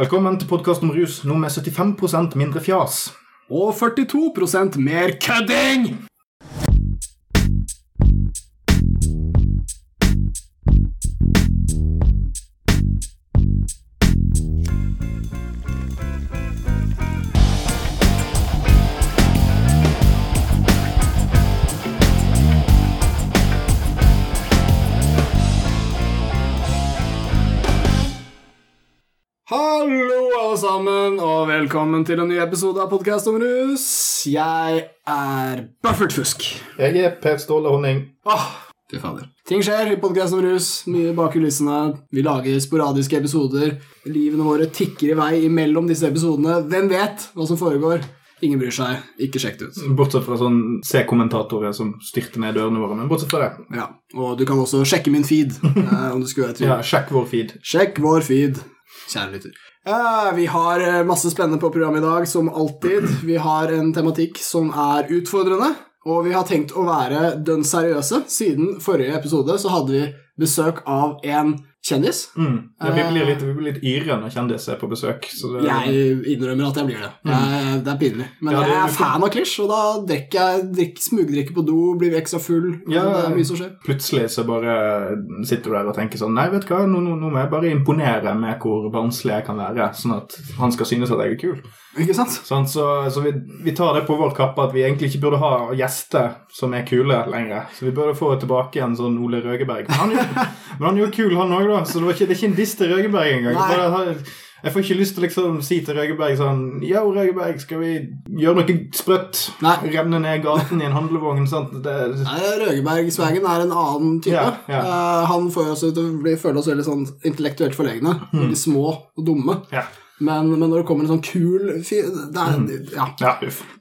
Velkommen til podkast om rus, nå med 75% mindre fjas. Og 42% mer kødding! Sammen, og velkommen til en ny episode av Podkast om rus. Jeg er Buffert Fusk. Jeg er Per Ståle Honning. Åh, fy fader. Ting skjer i Podkast om rus, mye bak kulissene. Vi lager sporadiske episoder. Livene våre tikker i vei imellom disse episodene. Hvem vet hva som foregår? Ingen bryr seg. Ikke sjekk det ut. Bortsett fra sånn C-kommentatorer som styrter ned dørene våre. Men bortsett fra det, Ja, Og du kan også sjekke min feed. eh, om du skulle være tvil. ja, sjekk vår feed. Sjekk vår feed, kjære lytter. Ja, vi har eh, masse spennende på programmet i dag, som alltid. Vi har en tematikk som er utfordrende, og vi har tenkt å være dønn seriøse. Siden forrige episode så hadde vi besøk av en kjendis. Mm. Ja, vi, blir litt, vi litt yre når kjendis er på besøk. Så det, Jeg innrømmer at jeg blir det. Jeg, det er pinlig. Men Ja, det- jeg er fan av Klisj, og da drikker jeg drikk, smugdrikker på do, blir ekstra full. Ja. Det er mye som skjer. Plutselig så bare sitter du der og tenker sånn Nei, vet du hva, nå, nå, nå må jeg bare imponere med hvor barnslig jeg kan være, sånn at han skal synes at jeg er kul. Ikke sant? Sånn, så så vi, vi tar det på vår kappe at vi egentlig ikke burde ha gjester som er kule lenger. Så vi burde få tilbake en sånn Ole Røgeberg. Men han er jo, men han er jo kul, han òg, da. Så det, var ikke, det er ikke en diss til Røgeberg engang. Nei. Jeg får ikke lyst til å liksom si til Røgeberg sånn Yo, Røgeberg, skal vi gjøre noe sprøtt? Nei. Renne ned gaten i en handlevogn? Sant? Det, Nei, Røgeberg-swagen er en annen type. Ja, ja. Uh, han får oss til å bli, føle oss veldig sånn intellektuelt forlegne. Mm. Veldig små og dumme. ja. Men, men når det kommer en sånn kul fyr det er, ja. ja,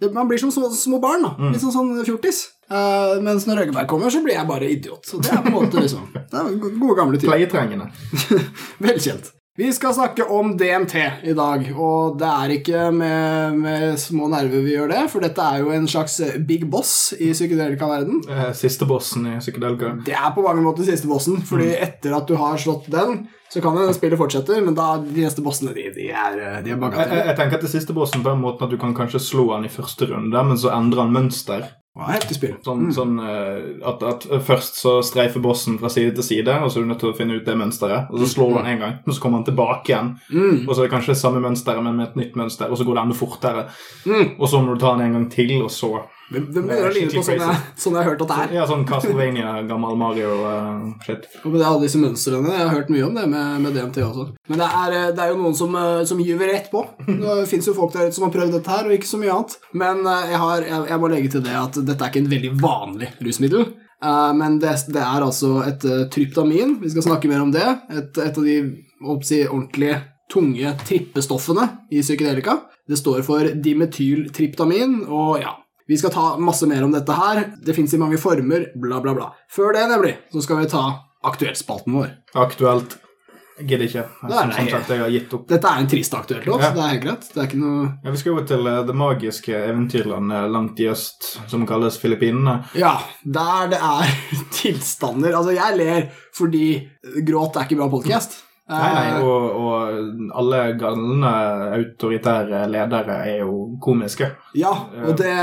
det, Man blir som små, små barn. da Mm. Litt sånn, sånn fjortis. Eh, mens når Røgeberg kommer, så blir jeg bare idiot. Så det er på en måte liksom Det er gode, gamle tider. Pleietrengende. Velkjent. Vi skal snakke om DMT i dag, og det er ikke med, med små nerver vi gjør det, for dette er jo en slags big boss i psykedelika-verden. Eh, Siste bossen i psykedelika. Det er på mange måter siste bossen, fordi etter at du har slått den, så kan det spillet fortsette, men da de neste bossene, de, de er, de er Jeg, jeg, jeg tenker at det siste bossen på den måten at du kan kanskje slå han i første runde, men så endrer han mønster. Heftig spill. Sånn, sånn eh, at, at først så streifer bossen fra side til side, og så er du nødt til å finne ut det mønsteret. Og så slår du den en gang, og så kommer han tilbake igjen. Mm. Og så er det kanskje det samme mønsteret, men med et nytt mønster, og så går det enda fortere. Mm. Og så må du ta den en gang til, og så Det, det begynner å ligne på sånn jeg, sånn jeg har hørt at det er. Ja, sånn Castlevania, gammel Mario-shit. Og med det, alle disse mønstrene, Jeg har hørt mye om det med, med DMT også. Men det er, eh, det er jo noen som, eh, som gyver rett på. Det fins jo folk der ute som har prøvd dette her, og ikke så mye annet. Men jeg, har, jeg, jeg må legge til det at dette er ikke en veldig vanlig rusmiddel. Uh, Men det, det er altså et uh, tryptamin. Vi skal snakke mer om det. Et, et av de oppsi, ordentlige tunge trippestoffene i psykedelika. Det står for dimetyltryptamin, og ja vi skal ta masse mer om dette her. Det fins i mange former, bla, bla, bla. Før det, nemlig, så skal vi ta aktuellspalten vår. Aktuelt. Jeg gidder ikke. Jeg, Som, nei. sagt, jeg har gitt opp. Dette er en trist aktuelt låt. Ja. Det er helt greit. Det er ikke noe Ja, vi skal jo til eh, det magiske eventyrlandet langt i øst, som kalles Filippinene. Ja, der det er tilstander Altså, jeg ler fordi gråt er ikke bra podkast. Nei, nei, og, og alle galne autoritære ledere er jo komiske. Ja, og det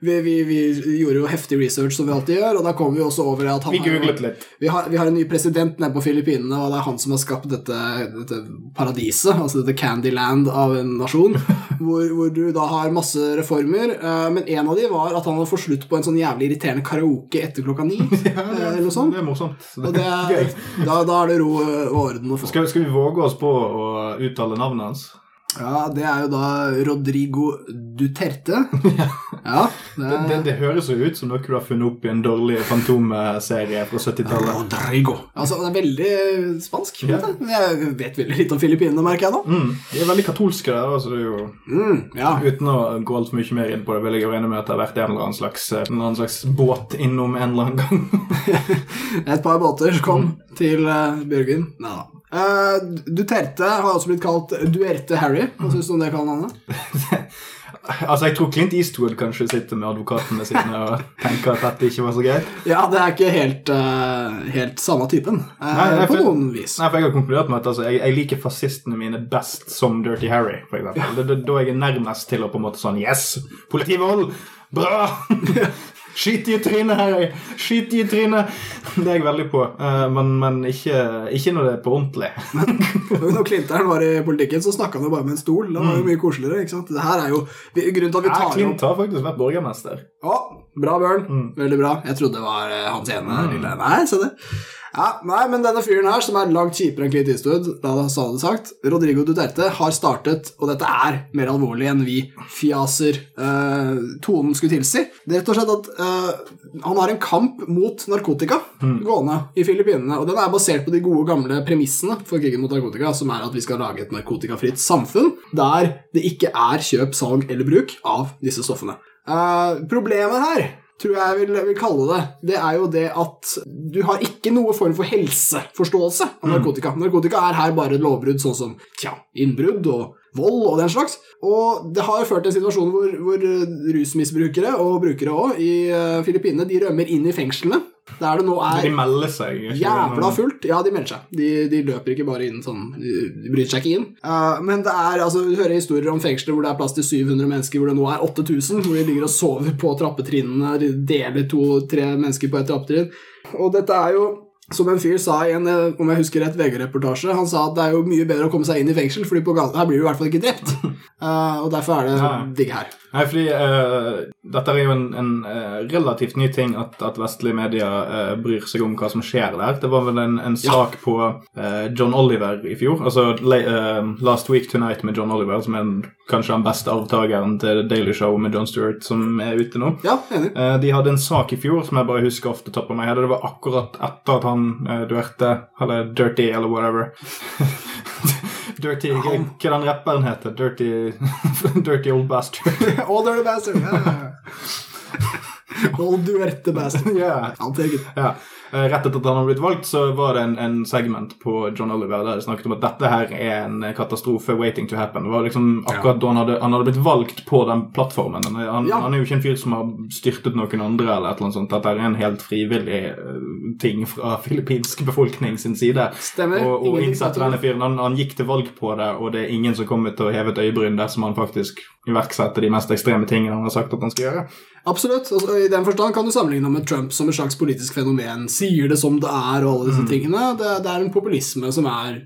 vi, vi, vi gjorde jo heftig research, som vi alltid gjør, og da kom vi også over at han Vi googlet litt. Vi har, vi har en ny president nede på Filippinene, og det er han som har skapt dette, dette paradiset, altså dette Candyland av en nasjon, hvor, hvor du da har masse reformer. eh, Men en av de var at han hadde fått slutt på en sånn jævlig irriterende karaoke etter klokka ni. ja, eller noe sånt. Det er morsomt. Det er, da, da er det ro og orden å få. Skal, skal vi våge oss på å uttale navnet hans? Ja, det er jo da Rodrigo Duterte. Ja, det Det, er det, det høres jo ut som noe du har funnet opp i en dårlig Fantom-serie fra 70-tallet. Rodrigo. Altså, det er veldig spansk. Vet du. Men Jeg vet veldig litt om Filippinene, merker jeg nå. Mm, de er veldig katolske der, altså det er jo Mm, ja. Uten å gå altfor mye mer inn på det, vil jeg jo regne med at det har vært en eller annen slags, en eller annen slags båt innom en eller annen gang. Et par båter kom til uh, Bjørgvin. Nei da. Eh, Duterte har også blitt kalt Duerte Harry. Hva syns du om det kallenavnet? Altså, Jeg tror Clint Eastwood kanskje sitter med advokatene sine og tenker at dette ikke var så greit. Ja, det er ikke helt, uh, helt samme typen, Uh, Nei, nei, på for- noen vis. Nei, for Jeg har konkludert med at altså, jeg, jeg liker fascistene mine best som Dirty Harry. for eksempel. Det, det, da er jeg nærmest til å på en måte sånn Yes! Politivold! Bra! Skyt i trynet, Harry! Skyt i trynet! Det er jeg veldig på. Eh, men men ikke, ikke når det er på ordentlig. Når Klinteren var i politikken, så snakka han jo bare med en stol. Det var jo mye koseligere. ikke sant? Det her er jo Grunnen til at vi tar ja, Clint har faktisk vært borgermester. Å, bra, Bjørn. Mm. Veldig bra. Jeg trodde det var eh, hans ene lille Nei, se det. Ja, nei, men denne fyren her, som er langt kjipere enn Clint Eastwood, da ha det sagt, Rodrigo Duterte, har startet, og dette er mer alvorlig enn vi fjaser eh, tonen skulle tilsi, det er rett og slett at eh, han har en kamp mot narkotika gående i Filippinene, og den er basert på de gode gamle premissene for krigen mot narkotika, som er at vi skal lage et narkotikafritt samfunn der det ikke er kjøp, salg eller bruk av disse stoffene. Eh, problemet her tror jeg vil, vil kalle det, det er jo det at du har ikke noe form for helseforståelse av narkotika. Narkotika er her bare lovbrudd sånn som tja, innbrudd og vold og den slags. Og det har ført til en situasjon hvor, hvor rusmisbrukere og brukere òg i eh, Filippinene de rømmer inn i fengslene, der det nå er De melder seg. Jævla fullt. Ja, de melder seg. De, de løper ikke bare inn sånn. De, bryter seg ikke inn. Uh, men det er, altså, du hører historier om fengsler hvor det er plass til 700 mennesker, hvor det nå er 8000, hvor de ligger og sover på trappetrinnene, de deler to-tre mennesker på et trappetrinn. Og dette er jo som en fyr sa i en eh, om jeg husker rett, VG-reportasje, han sa at det er jo mye bedre å komme seg inn i fengsel, fordi på gata her blir du i hvert fall ikke drept. Uh, og derfor er det digg her. Nei, fordi uh, dette er jo en, en uh, relativt ny ting at, at vestlige medier uh, bryr seg om hva som skjer der. Det var vel en, en Ja. sak på eh, John Oliver i fjor, altså la, Last Week Tonight med John Oliver, som er en, kanskje den beste avtakeren til Daily Show med John Stewart, som er ute nå. Ja, enig. De hadde en sak i fjor som jeg bare husker ofte topper meg. Det var akkurat etter at han Duerte, eller Dirty, eller whatever Dirty, hva hva den rapperen heter? Dirty, dirty Old Bastard. Old dirty bastard. Ja. Old duerte bastard. Ja. I'll take it. Eh, Rett etter at han hadde blitt valgt, så var det en, en segment på John Oliver der det snakket om at dette her er en katastrofe waiting to happen. Det var liksom akkurat da han hadde, han hadde blitt valgt på den plattformen. Han, han, Ja. han er jo ikke en fyr som har styrtet noen andre, eller et eller annet sånt. Dette er en helt frivillig eh, ting fra filippinsk befolkning sin side. Stemmer. Og, og Ingenting innsett denne fyren, han, han gikk til valg på det, og det er ingen som kommer til å heve et øyebryn dersom han faktisk iverksetter de mest ekstreme tingene han har sagt at han skal gjøre. Absolutt. Altså, I den forstand kan du sammenligne med Trump som et slags politisk fenomen. Sier det som det er, og alle disse tingene. Det, det er en populisme som er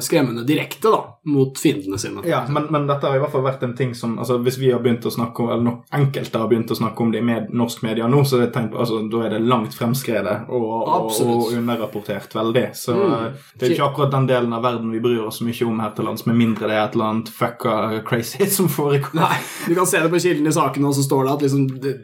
skremmende direkte da, mot fiendene sine. Ja, men, men dette har i hvert fall vært en ting som altså Hvis vi har begynt å snakke om, eller enkelte har begynt å snakke om det i med, norsk media nå, så er det tegn på, altså, da er det langt fremskredet og, og, og underrapportert veldig. Så Mm. eh, det er ikke akkurat den delen av verden vi bryr oss så mye om her til lands, med mindre det er et eller annet fucka crazy som foregår. Nei, Du kan se det på kilden i saken, og så står det at liksom, det,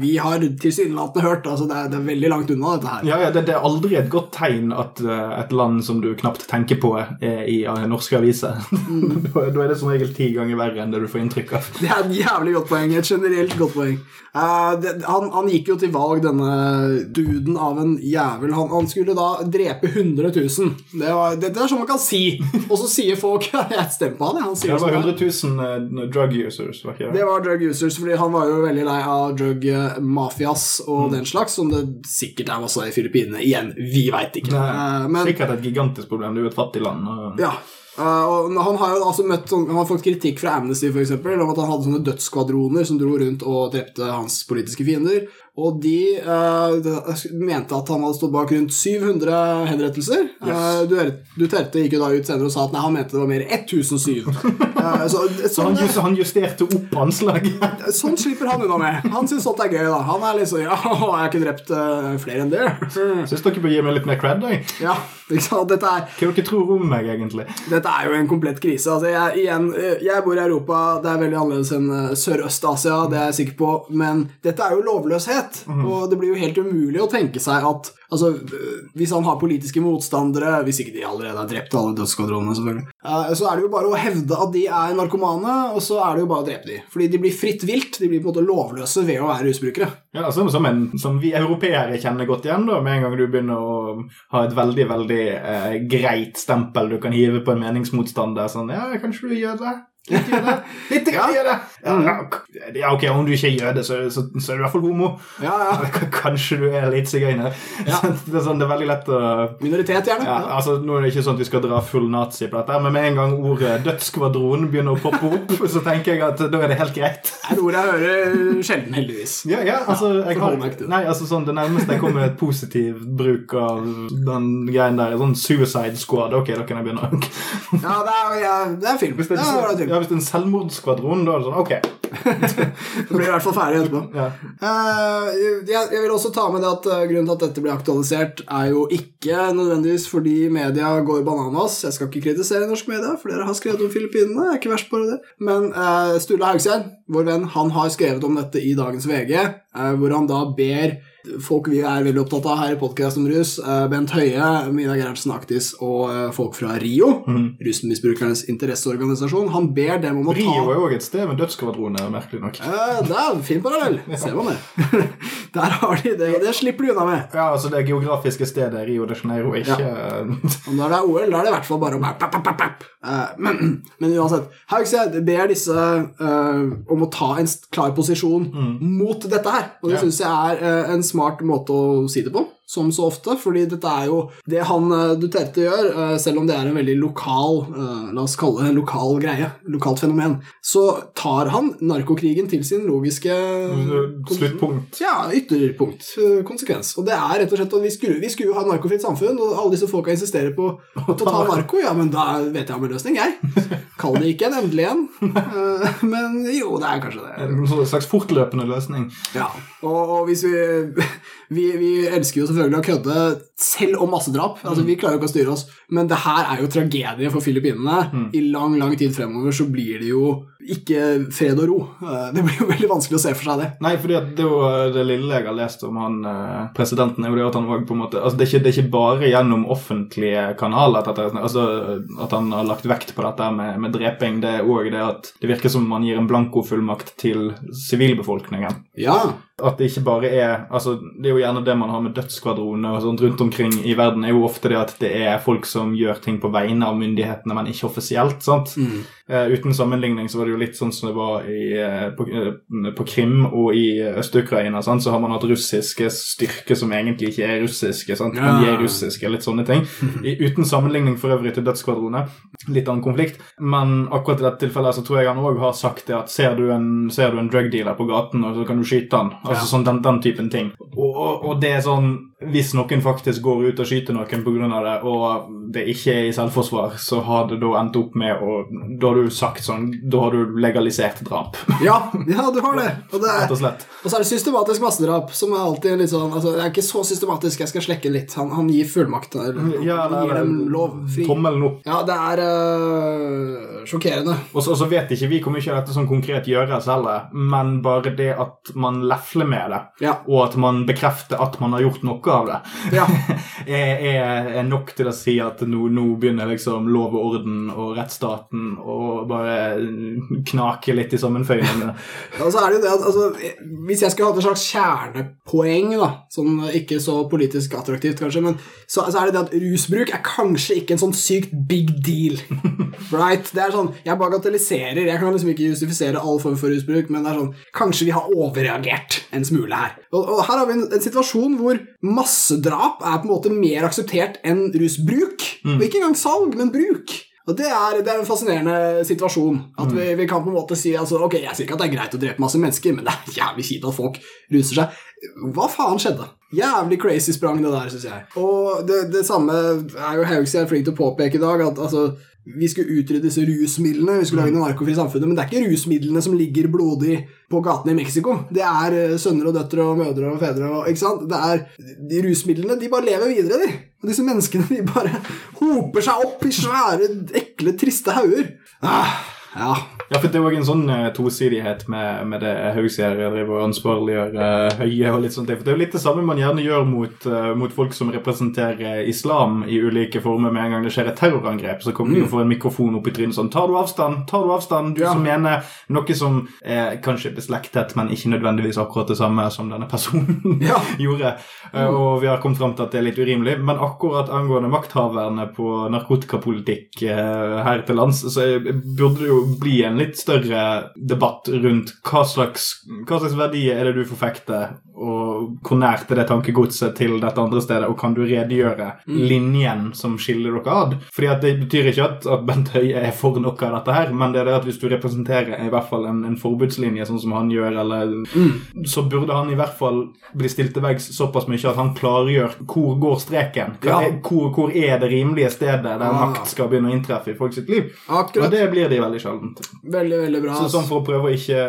vi har tilsynelatende hørt. altså det er, det er veldig langt unna, dette her. Ja, ja det, det er aldri et godt tegn at uh, et land som du knapt tenker på, er i eh, norske aviser. da, da er det som regel ti ganger verre enn det du får inntrykk av. Det er et jævlig godt poeng. Et generelt godt poeng. Eh, det, han, han gikk jo til valg, denne duden av en jævel. Han, han skulle da drepe 100 000. Det, var, det, det er sånn man kan si. Og så sier folk jeg stemmer på han. Han Det var sånn her. 100 000 uh, drug users, var ikke det? Det var drug users, fordi han var jo veldig lei av drug eh, mafias og den slags, som det sikkert er masse i Filippinene. Igjen, vi veit ikke. Eh, men Sikkert et gigantisk problem. Det er jo et fattig land. Og... ja. Og han har jo altså møtt sånn- Han har fått kritikk fra Amnesty for eksempel, om at han hadde sånne dødsskvadroner som dro rundt og drepte hans politiske fiender. Og de uh, mente at han hadde stått bak rundt 700 henrettelser. Yes. Uh, Du Duterte gikk jo da ut senere og sa at nei, han mente det var mer 1007. uh, så, Så han, sånn, just, han justerte opp anslaget. sånn slipper han unna med. Han syns sånt er gøy, da. Han er liksom Ja, jeg har ikke drept eh, flere enn det. Syns dere bør gi meg litt mer cred? Jeg. Ja, liksom. Dette er Hva dere tror om meg, egentlig? Dette er jo en komplett krise. Altså, jeg, igjen, eh, jeg bor i Europa, det er veldig annerledes enn eh, Sørøst-Asia, det er jeg sikker på, men dette er jo lovløshet. Og det blir jo helt umulig å tenke seg at altså, Hvis han har politiske motstandere, hvis ikke de allerede har drept alle dødsskvadronene, selvfølgelig, så er det jo bare å hevde at de er narkomane, og så er det jo bare å drepe de. Fordi de blir fritt vilt, de blir på en måte lovløse ved å være rusbrukere. Ja, altså, som, en, som vi europeere kjenner godt igjen, da, med en gang du begynner å ha et veldig veldig eh, greit stempel du kan hive på en meningsmotstander. Sånn, ja, kanskje du gjør det? Litt jøde. Litt jøde. Ja, ok, om du ikke er jøde, så, så, så er du i hvert fall homo. Ja, ja. Kanskje du er litt sigøyner. Ja. Det, er sånn, det er veldig lett å Minoritet, gjerne. ja, Ja. altså, Nå er det ikke sånn at vi skal dra full nazi på dette, men med en gang ordet dødsskvadron begynner å poppe opp, så tenker jeg at da er det helt greit. Det er ord jeg hører sjelden, heldigvis. Ja, ja, altså, jeg har, nei, altså sånn, Det nærmeste jeg kommer et positiv bruk av den greien der, er sånn Suicide Squad. Ok, da kan jeg begynne. Ja, det er, ja, det er film. Hvis det Ja, det er, ja, hvis det er en selvmordsskvadron, da er det sånn Ok. Det blir i hvert fall ferdig etterpå. Ja. Uh, jeg, jeg vil også ta med det at eh, Grunnen til at dette blir aktualisert, er jo ikke nødvendigvis fordi media går bananas. Jeg skal ikke kritisere norsk media, for dere har skrevet om Filippinene. Jeg er ikke verst på det. Men uh, Sturle Haugseid, vår venn, han har skrevet om dette i dagens VG, uh, hvor han da ber folk vi er veldig opptatt av her i podkast om rus, eh, Bent Høie, Mina Gerhardsen Aktis og eh, folk fra RIO, Rusmisbrukernes interesseorganisasjon, han ber dem om å ta Rio er òg et sted med dødsskvadroner, merkelig nok. Eh, det er en fin parallell. Ser man det. Der har de det. Det slipper de unna med. Ja, altså Det geografiske stedet Rio de Janeiro ikke Og når det er OL, da er det i hvert fall bare om pap, pap, pap, men, men uansett, Haugseid ber disse uh, om å ta en klar posisjon mot dette her. Og det Ja. syns jeg er uh, en smart måte å si det på, som så ofte. Fordi dette er jo det han eh, Duterte gjør, eh, selv om det er en veldig lokal eh, La oss kalle det en lokal greie, lokalt fenomen, så tar han narkokrigen til sin logiske sluttpunkt. ja, ytterpunkt. Konsekvens. Og det er rett og slett vi skulle, vi skulle jo ha et narkofritt samfunn, og alle disse folka insisterer på å ta narko. Ja, men da vet jeg om en løsning, jeg. Kall det ikke en endelig en, men jo, det er kanskje det. En slags fortløpende løsning. Ja, og, og hvis vi, vi Vi elsker jo selvfølgelig å kødde selv om massedrap. Altså, Vi klarer jo ikke å styre oss, men det her er jo tragedie for Filippinene. I lang, lang tid fremover så blir det jo ikke fred og ro. Eh, Det blir jo veldig vanskelig å se for seg det. Nei, for det, jo det lille jeg har lest om han eh, presidenten, er jo det at han var på en måte altså det, er ikke, det er ikke bare gjennom offentlige kanaler at, altså, at han har lagt vekt på dette med, med dreping. Det er òg det at det virker som man gir en blankofullmakt til sivilbefolkningen. Ja, At det ikke bare er altså Det er jo gjerne det man har med dødsskvadroner og sånt rundt omkring i verden, er jo ofte det at det er folk som gjør ting på vegne av myndighetene, men ikke offisielt. sant? Eh, uten sammenligning så var det jo litt sånn som det var i, eh, på, eh, på Krim og i Øst-Ukraina. Så har man hatt russiske styrker som egentlig ikke er russiske, sant? men de er Ja. russiske. Litt sånne ting. I, uten sammenligning for øvrig til dødsskvadroner. Litt annen konflikt. Men akkurat i dette tilfellet så tror jeg han òg har sagt det at ser du en, ser du en drug dealer på gaten, og så kan du skyte han. Altså sånn den, den typen ting. Og, og, og det er sånn Hvis noen faktisk går ut og skyter noen pga. det, og det ikke er i selvforsvar, så har det da endt opp med å Da har du sagt sånn Da har du legalisert drap, ja, ja du har det. Og, det er, og og så er det systematisk massedrap, som er alltid litt sånn altså, Det er ikke så systematisk, jeg skal slekke litt. Han, han gir fullmakt. eller Ja, han gir dem lov. Fri. Tommelen opp. Ja, det er øh, sjokkerende. Og så, og vet ikke vi hvor mye av dette som konkret gjøres heller, men bare det at man lefler med det, Ja. og at man bekrefter at man har gjort noe av det, Ja. er, er, er nok til å si at nå, nå begynner liksom lov og orden og rettsstaten bare knake litt i sammenføyningene. Og så er det jo det at altså, Hvis jeg skulle hatt et slags kjernepoeng, da, sånn ikke så politisk attraktivt kanskje, men så, så er det det at rusbruk er kanskje ikke en sånn sykt big deal. Right? Det er sånn, Jeg bagatelliserer, jeg kan liksom ikke justifisere all form for rusbruk, men det er sånn, kanskje vi har overreagert en smule her. Og, og her har vi en, en situasjon hvor massedrap er på en måte mer akseptert enn rusbruk. Og ikke engang salg, men bruk. Og det er, det er en fascinerende situasjon. At vi, vi kan på en måte si altså, Ok, jeg sier ikke at det er greit å drepe masse mennesker, men det er jævlig kjipt at folk ruser seg. Hva faen skjedde? Jævlig crazy sprang det der, syns jeg. Og det, det samme er jo Haugstad flink til å påpeke i dag, at altså vi skulle utrydde disse rusmidlene, vi skulle lage noe narkofri samfunnet, men det er ikke rusmidlene som ligger blodig på gatene i Mexico. Det er eh, sønner og døtre og mødre og fedre og Ikke sant? Det er De rusmidlene, de bare lever videre, de. Og disse menneskene, de bare hoper seg opp i svære, ekle, triste hauger. Ah, ja. Ja, for det er òg en sånn eh, tosidighet med, med det driver og ansvarliggjør uh, Høie og litt sånt. For det er jo litt det samme man gjerne gjør mot, eh, mot folk som representerer islam i ulike former. Med en gang det skjer et terrorangrep, så kommer de jo for en mikrofon opp i trynet sånn Tar du avstand? Tar du avstand? Du Ja. som mener noe som er kanskje beslektet, men ikke nødvendigvis akkurat det samme som denne personen Ja. gjorde. Mm. og vi har kommet fram til at det er litt urimelig. Men akkurat angående makthaverne på narkotikapolitikk eh, her til lands, så burde det jo bli en litt større debatt rundt hva slags, hva slags verdier er det du forfekter, og hvor nært er det tankegodset til dette andre stedet, og kan du redegjøre linjen som skiller dere ad? Fordi at det betyr ikke at, at Bent Høie er for noe av dette her, men det er det at hvis du representerer i hvert fall en, en forbudslinje, sånn som han gjør, eller så burde han i hvert fall bli stilt til veggs såpass mye at han klargjør hvor går streken. Ja. er, hvor, hvor er det rimelige stedet der Ah. makt skal begynne å inntreffe i folk sitt liv? Og det blir de veldig sjelden. Veldig, veldig bra. Så, sånn for å prøve å ikke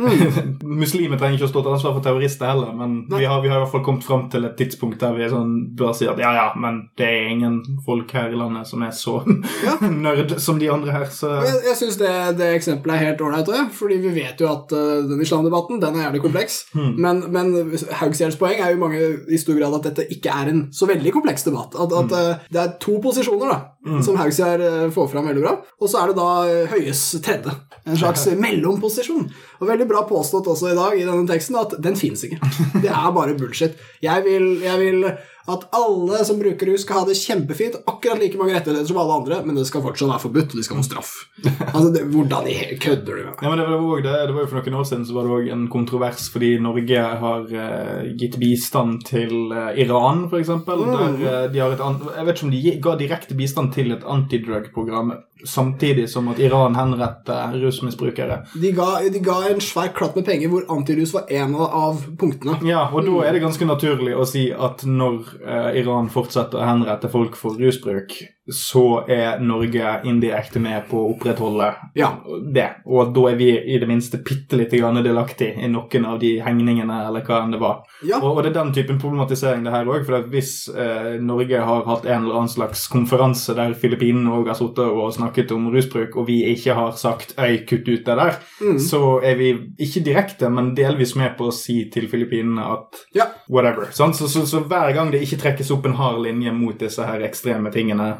Muslimer trenger ikke å stå til ansvar for terrorister heller, men vi har, vi har i hvert fall kommet fram til et tidspunkt der vi sånn, bør si at ja, ja, men det er ingen folk her i landet som er så Ja. nerd som de andre her, så Jeg, jeg syns det, det eksempelet er helt ålreit fordi vi vet jo at uh, den islamdebatten den er jævlig kompleks. Mm. Men, men Haugsgjerds poeng er jo mange i stor grad at dette ikke er en så veldig kompleks debatt. At, at uh, det er to posisjoner da, som Haugsgjerd uh, får fram veldig bra, og så er det da uh, Høies tredje. En slags mellomposisjon. Og veldig bra påstått også i dag i denne teksten at den fins ikke. Det er bare bullshit. Jeg vil, jeg vil at alle som bruker rus, skal ha det kjempefint, akkurat like mange rettigheter som alle andre, men det skal fortsatt være forbudt, og de skal få straff. Altså, det, Hvordan i hele kødder du med meg? Ja, men det var, også det, det var jo For noen år siden så var det òg en kontrovers fordi Norge har uh, gitt bistand til uh, Iran, f.eks. Mm. Der de har et an Jeg vet ikke om de ga direkte bistand til et antidrug-program samtidig som at Iran henretter rusmisbrukere. De ga, de ga en svær klatt med penger hvor antirus var en av, punktene. Ja, og Mm. da er det ganske naturlig å si at når eh, Iran fortsetter å henrette folk for rusbruk, så er Norge indirekte med på å opprettholde Ja. det. Og da er vi i det minste bitte lite grann delaktig i noen av de hengningene, eller hva enn det var. Ja. Og, og det er den typen problematisering det her òg. For hvis eh, Norge har hatt en eller annen slags konferanse der Filippinene òg har sittet og snakket om rusbruk, og vi ikke har sagt 'øy, kutt ut det der', Mm. så er vi ikke direkte, men delvis med på å si til Filippinene at Ja. whatever. Sant? Så, så, så hver gang det ikke trekkes opp en hard linje mot disse her ekstreme tingene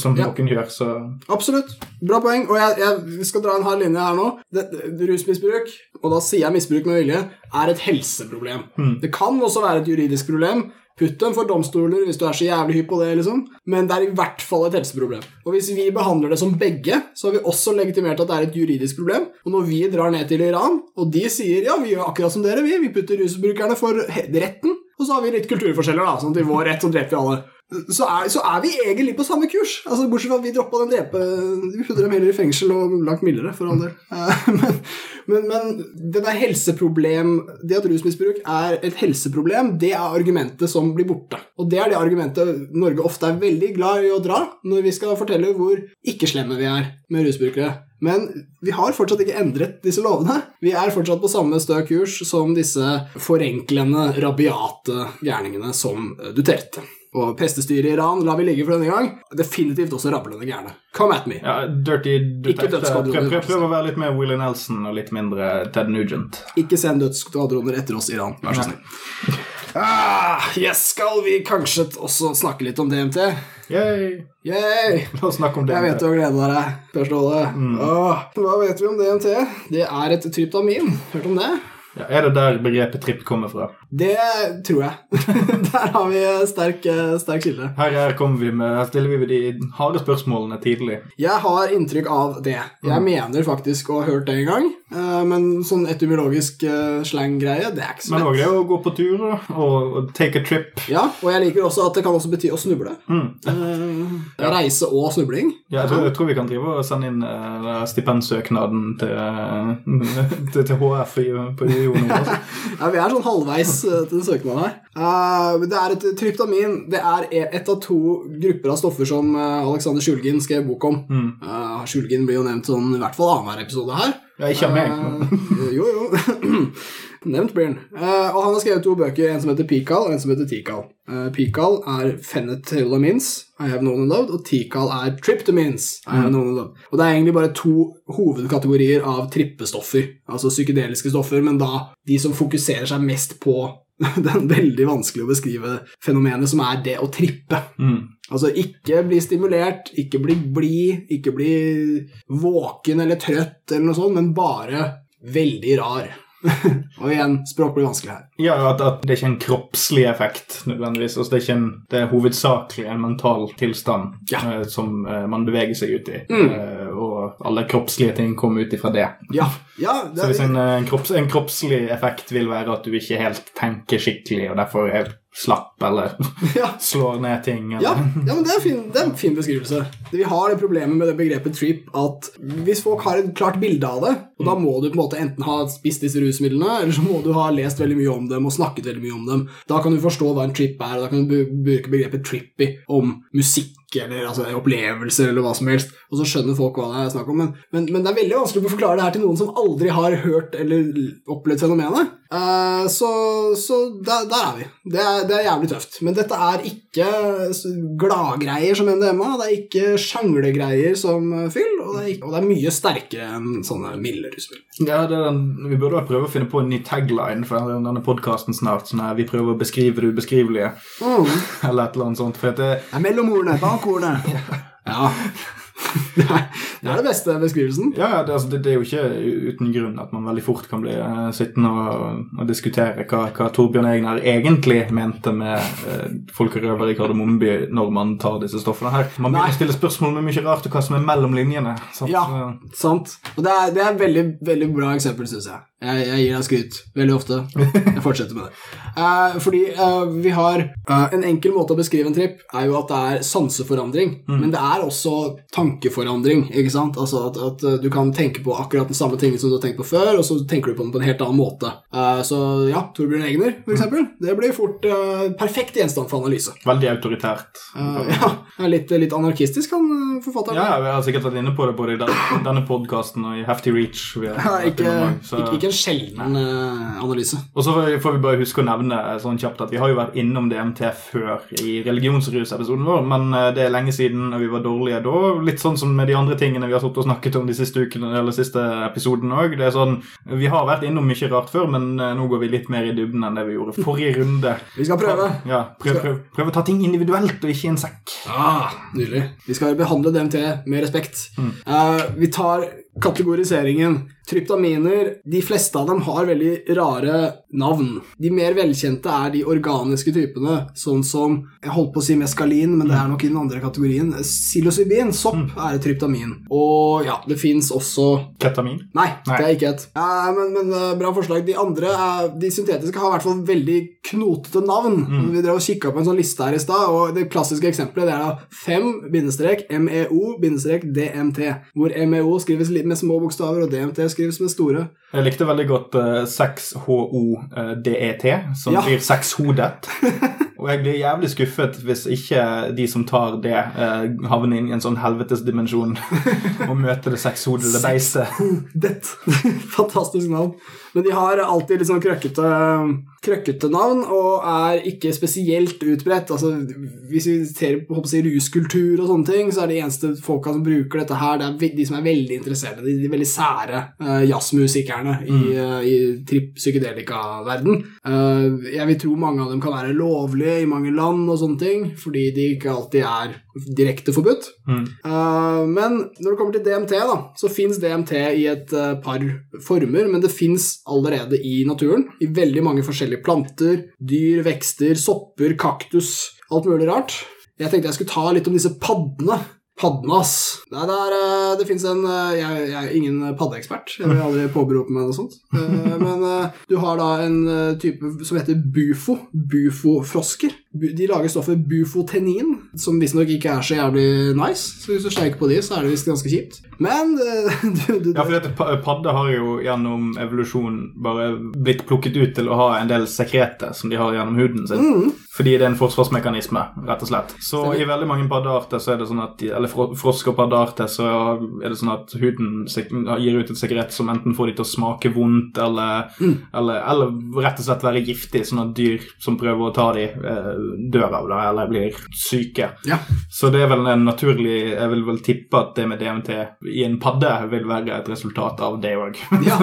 som Ja. noen gjør, så Absolutt. Bra poeng. Og jeg, jeg skal dra en hard linje her nå. Det, det, rusmisbruk, og da sier jeg misbruk med vilje, er et helseproblem. Det kan også være et juridisk problem. Putt dem for domstoler hvis du er så jævlig hypp på det, liksom. Men det er i hvert fall et helseproblem. Og hvis vi behandler det som begge, så har vi også legitimert at det er et juridisk problem. Og når vi drar ned til Iran, og de sier ja, vi gjør akkurat som dere, vi, vi putter rusbrukerne for retten, og så har vi litt kulturforskjeller, da, sånn at i vår rett så dreper vi alle. Så er, så er vi egentlig på samme kurs. Altså, Bortsett fra at vi droppa den drepe... Vi putter dem heller i fengsel og langt mildere, for all del. Men, men, men det der helseproblem Det at rusmisbruk er et helseproblem, det er argumentet som blir borte. Og det er det argumentet Norge ofte er veldig glad i å dra når vi skal fortelle hvor ikke slemme vi er med rusbrukere. Men vi har fortsatt ikke endret disse lovene. Vi er fortsatt på samme stø kurs som disse forenklende, rabiate gærningene som Duterte. Og prestestyret i Iran lar vi ligge for denne gang. Definitivt også rablende gærne. Come at me. ja, Dirty Duterte. dødsskvadroner. Prøv, prøv, å være litt mer Willie Nelson og litt mindre Ted Nugent. Ikke send dødsskvadroner etter oss, Iran. Vær så snill. Ah, yes, skal vi kanskje også snakke litt om DMT? Yay! Yay! La oss snakke om DMT. Jeg vet du har gleda deg, Per Ståle. Åh, hva vet vi om DMT? Det er et tryptamin. Hørt om det? Ja, er det der begrepet tripp kommer fra? Det tror jeg. Der har vi sterk, sterk kilde. Her, her, kommer vi med, her stiller vi de harde spørsmålene tidlig. Jeg har inntrykk av det. Jeg mener faktisk å ha hørt det en gang, eh, men sånn etymologisk eh, slang-greie, det er ikke så lett. Men òg det å gå på tur og, take a trip. Ja, og jeg liker også at det kan også bety å snuble. Mm. Eh, Reise og snubling. Ja, jeg, tror, jeg tror vi kan drive og sende inn stipendsøknaden til, til, til HF i, på i Jon. Ja, Vi er sånn halvveis til den søknaden her. Uh, det er et tryptamin. Det er ett et av to grupper av stoffer som eh, Alexander Sjulgin skrev bok om. Mm. Uh, Sjulgin blir jo nevnt sånn i hvert fall annenhver episode her. Ja, ikke av meg. Eh, jo, jo. Nevnt blir han. Uh, og han har skrevet to bøker, en som heter Pikal, og en som heter Tikal. Uh, Pikal er phenethylamines, I have known and loved, og Tikal er tryptamines, I have known and loved. Og det er egentlig bare to hovedkategorier av trippestoffer, altså psykedeliske stoffer, men da de som fokuserer seg mest på den veldig vanskelig å beskrive fenomenet som er det å trippe. Mm. Altså ikke bli stimulert, ikke bli blid, ikke bli våken eller trøtt eller noe sånt, men bare veldig rar. og igjen, språk blir vanskelig her. Ja, at, at det er ikke en kroppslig effekt nødvendigvis. Altså, det, er en, det er hovedsakelig en mental tilstand Ja. uh, som uh, man beveger seg ut i. Mm. Eh, og alle kroppslige ting kommer ut ifra det. Ja, ja det, Så hvis en, eh, en, kropps, en kroppslig effekt vil være at du ikke helt tenker skikkelig, og derfor er slapp eller ja. slår ned ting. Eller. Ja, ja, men det er, fin, det er en fin beskrivelse. Vi har det problemet med det begrepet trip at hvis folk har et klart bilde av det, og da må du på en måte enten ha spist disse rusmidlene, eller så må du ha lest veldig mye om dem og snakket veldig mye om dem. Da kan du forstå hva en trip er, og da kan du bruke begrepet trippy om musikk eller altså, opplevelser eller hva som helst, og så skjønner folk hva det er snakk om. Men, men, men det er veldig vanskelig å forklare det her til noen som aldri har hørt eller opplevd fenomenet. Uh, så så der, der er vi. Det er, det er jævlig tøft. Men dette er ikke gladgreier som MDMA, det er ikke sjanglegreier som eh, fyll, og det er, ikke, og det er mye sterkere enn sånne milde rusmidler. Ja, det den, Vi burde prøve å finne på en ny tagline for denne podkasten snart. Sånn her, Vi prøver å beskrive det ubeskrivelige, Mm. eller et eller annet sånt. For det, Det er mellom ordene, ordene. Ja. Det er, det er det beste beskrivelsen. ja, ja, det, altså, det, det er jo ikke uten grunn at man veldig fort kan bli uh, sittende og, og diskutere hva, hva Torbjørn Egner egentlig mente med uh, folk i Kardemommeby når man tar disse stoffene her. Man begynner å stille spørsmål med mye rart og hva som er mellom linjene. sant? Ja. Sant. Og det er, det er et veldig, veldig bra eksempel, syns jeg. Jeg. Jeg gir deg skryt veldig ofte. Jeg fortsetter med det. Eh, fordi eh, vi har eh, En enkel måte å beskrive en tripp er jo at det er sanseforandring. Men det er også tankeforandring. ikke sant? Altså at, at eh, du kan tenke på akkurat den samme tingen som du har tenkt på før, og så tenker du på den på en helt annen måte. Eh, så ja, Torbjørn Egner, for eksempel. Det blir fort eh, perfekt gjenstand for analyse. Veldig autoritært. Ja, litt, litt anarkistisk, han forfatteren. Ja, vi har sikkert vært inne på det både i denne podkasten og i Hefty Reach. Vi har ikke, ikke en sjelden eh, analyse. Og så får vi- bare huske å nevne eh, sånn kjapt at vi har jo vært innom DMT før i religionsrusepisoden vår, men eh, det er lenge siden, og vi var dårlige da. Litt sånn som med de andre tingene vi har og snakket om de siste ukene, eller siste episoden òg. Det sånn Vi har vært innom mye rart før, men nå går vi litt mer i dybden enn det vi gjorde forrige runde. Vi skal prøve. Ja, prøv, prøv, prøv å ta ting individuelt og ikke i en sekk. Ah, nydelig. Vi skal behandle DMT med respekt. Eh, vi tar kategoriseringen. Tryptaminer, de fleste av dem har veldig rare navn. De mer velkjente er de organiske typene, sånn som Jeg holdt på å si meskalin, men det er nok i den andre kategorien. Psilocybin, sopp, er et tryptamin. Og ja, det fins også Ketamin. Nei, Nei. det er ikke et. Eh, men men eh, bra forslag. De andre, er, de syntetiske, har i hvert fall veldig knotete navn. Vi drev og kikka på en sånn liste her i stad, og det klassiske eksempelet det er da 5-MEO-DMT, hvor MEO skrives litt med små bokstaver, og DMT skrives med store. Jeg likte veldig godt uh, 6HODET, E som Ja. blir sexhodet. Og jeg blir jævlig skuffet hvis ikke de som tar det, uh, havner inn i en sånn helvetesdimensjon og møter det sexhodede beistet. Fantastisk navn. Men de har alltid litt sånn krøkkete, krøkkete navn, og er ikke spesielt utbredt. Altså, hvis vi ser på jeg, ruskultur og sånne ting, så er de eneste folka som bruker dette her, det er de som er veldig interesserte, de, de veldig sære uh, jazzmusikerne i, uh, i tripp-psykedelika-verden. Uh, jeg vil tro mange av dem kan være lovlige i mange land og sånne ting, fordi de ikke alltid er direkte forbudt. Mm. Uh, men når det kommer til DMT, da, så fins DMT i et eh, par former, men det fins allerede i naturen. I veldig mange forskjellige planter, dyr, vekster, sopper, kaktus, alt mulig rart. Jeg tenkte jeg skulle ta litt om disse paddene. Paddene, ass. Er, det, er, eh, det fins en eh, jeg, jeg er ingen paddeekspert. Jeg vil aldri påberope meg noe sånt. Eh, Men du har da en type som heter bufo. Bufofrosker. De lager stoffet bufotenin, som visstnok ikke er så jævlig nice. Så hvis du steiker på de, så er det visst ganske kjipt. Men eh, du, du, Ja, for dette pa- har jo gjennom evolusjon bare blitt plukket ut til å ha en del sekreter som de har gjennom huden sin. Mm. Fordi det er en forsvarsmekanisme, rett og slett. Så i veldig mange paddearter så er det sånn at Eller frosk- og paddearter så er det sånn at huden gir ut et sekret som enten får de til å smake vondt, eller, Mm. eller, eller rett og slett være giftig, sånn at dyr som prøver å ta de eh, dør av det, eller blir syke. Ja. Så det er vel en naturlig Jeg vil vel tippe at det med DMT i en padde vil være et resultat av det òg. ja.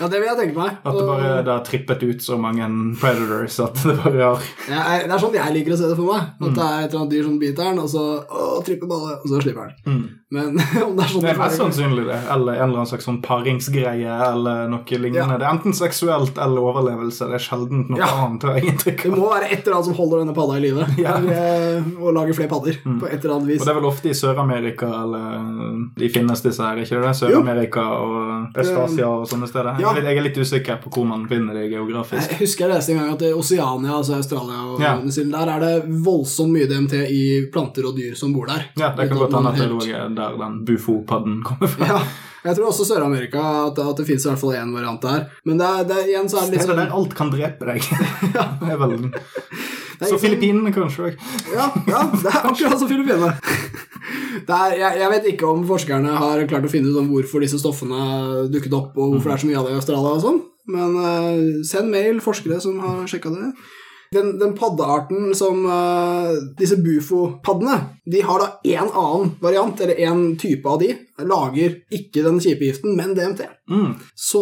ja, det vil jeg tenke meg. At det bare det har trippet ut så mange predators at det bare har ja, det er sånn jeg liker å se det for meg. At det er et eller annet dyr som biter den, og så å, tripper bare, og så slipper den. mm. Men om det er sånn Det er mest sannsynlig det. Eller en eller annen slags sånn paringsgreie eller noe lignende. Ja. Det er enten seksuelt eller overlevelse. Det er sjelden noe Ja. annet. jeg Det må være et eller annet som holder denne padda i live. Ja. Mm. Eh, Og lager flere padder på et eller annet vis. Og det er vel ofte i Sør-Amerika eller de finnes disse her, ikke det? Sør-Amerika og Øst-Asia og sånne steder. Ja. jeg er litt usikker på hvor man finner det geografisk. Jeg husker jeg leste en gang at i Oceania, altså Australia og Ja. Der er det voldsomt mye DMT i planter og dyr som bor der. Ja, det kan godt hende at det lå der den bufo-padden kommer fra. Ja, jeg tror også Sør-Amerika at, at det fins i hvert fall én variant der. Men det er, det er, igjen så er det Det litt sånn der alt kan drepe deg. ja. det er vel er Så liksom- Filippinene kanskje òg. Ja, ja, det er akkurat som Filippinene. Er, jeg, jeg vet ikke om forskerne har klart å finne ut om hvorfor disse stoffene dukket opp, og hvorfor det er så mye av det i Australia og sånn, men uh, send mail, forskere som har sjekka det. Den, den paddearten som uh, Disse bufo-paddene, de har da én annen variant, eller én type av de, lager ikke den kjipe giften, men DMT. Mm. Så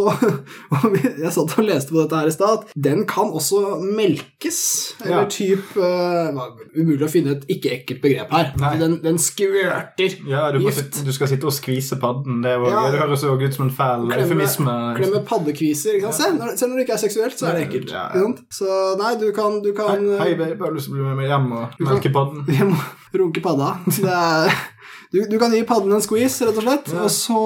jeg satt og leste på dette her i stad. Den kan også melkes. Eller Ja. typ uh, Umulig å finne et ikke-ekkelt begrep her. Nei. Den, den skvørter Ja, du, gift. sitte- du skal sitte og skvise padden. Det, var, Ja. det høres jo ut som en fæl eufemisme. Klemme paddekviser. Ja. sant? Se, når, selv når det ikke er seksuelt, så er det ekkelt. Så nei, du kan, du Hei, kan hei babe, jeg har lyst til å bli med meg hjem og melke padden. Hjem må runke padda. Det er, du, du kan gi padden en squeeze, rett og slett, Ja. og så,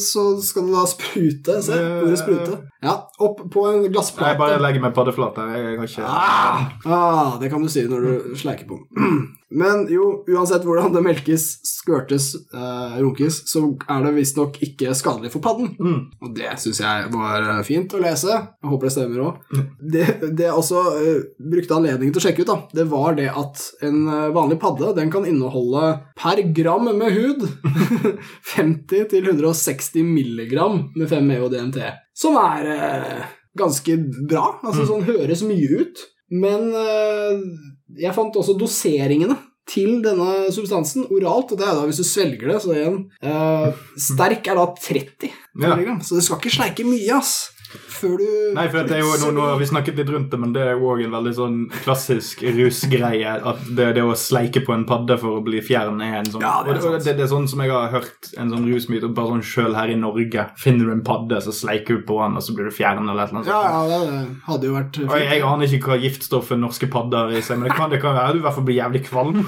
så skal du da sprute. Se, Ja. ordet sprute. Ja, opp på en glassplate. Jeg bare legger meg paddeflat her. Jeg har ikke Ah, ah, det kan du si når du sleiker på den. Men jo, uansett hvordan det melkes, skvørtes, eh, runkes, så er det visstnok ikke skadelig for padden. Mm. Og det syns jeg var eh, fint å lese. Jeg håper det stemmer òg. Det, det jeg også uh, brukte anledningen til å sjekke ut, da, det var det at en eh, vanlig padde den kan inneholde per gram med hud 50 til 160 milligram med 5-ME og DMT. Som er eh, ganske bra. Altså sånn høres mye ut. Men eh, jeg fant også doseringene til denne substansen oralt, og det er da hvis du svelger det, så igjen eh, Sterk er da 30 Ja. så det skal ikke sleike mye, ass. Før du Nei, for det er jo, nå, nå har vi snakket litt rundt det, men det er jo òg en veldig sånn klassisk rusgreie. At det, det å sleike på en padde for å bli fjern er en sånn Ja, det er det, det er sånn som jeg har hørt en sånn rusmyte bare sånn sjøl her i Norge. Finner du en padde, så sleiker du på den, og så blir du fjern, eller et eller annet Ja, sånt. ja, det hadde jo vært Og jeg, jeg aner ikke hva giftstoffet norske padder i seg, men det kan, det kan være du i hvert fall blir jævlig kvalm.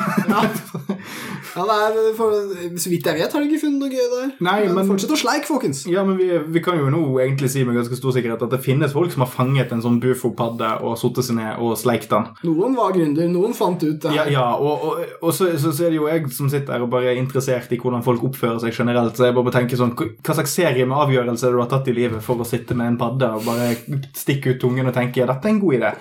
Ja, det er, for, Så vidt jeg vet, har de ikke funnet noe gøy der. Nei, men- Fortsett å sleike, folkens. Ja, men vi, vi kan jo nå egentlig si med ganske stor sikkerhet at det finnes folk som har fanget en sånn bufo-padde og satt seg ned og sleikt den. Noen var gründer, noen fant ut det Ja, ja og, og, og så, så, så er det jo jeg som sitter her og bare er interessert i hvordan folk oppfører seg generelt. Så jeg bare tenker sånn, hva slags serie med avgjørelser du har tatt i livet for å sitte med en padde og bare stikke ut tungen og tenke ja, dette er en god idé.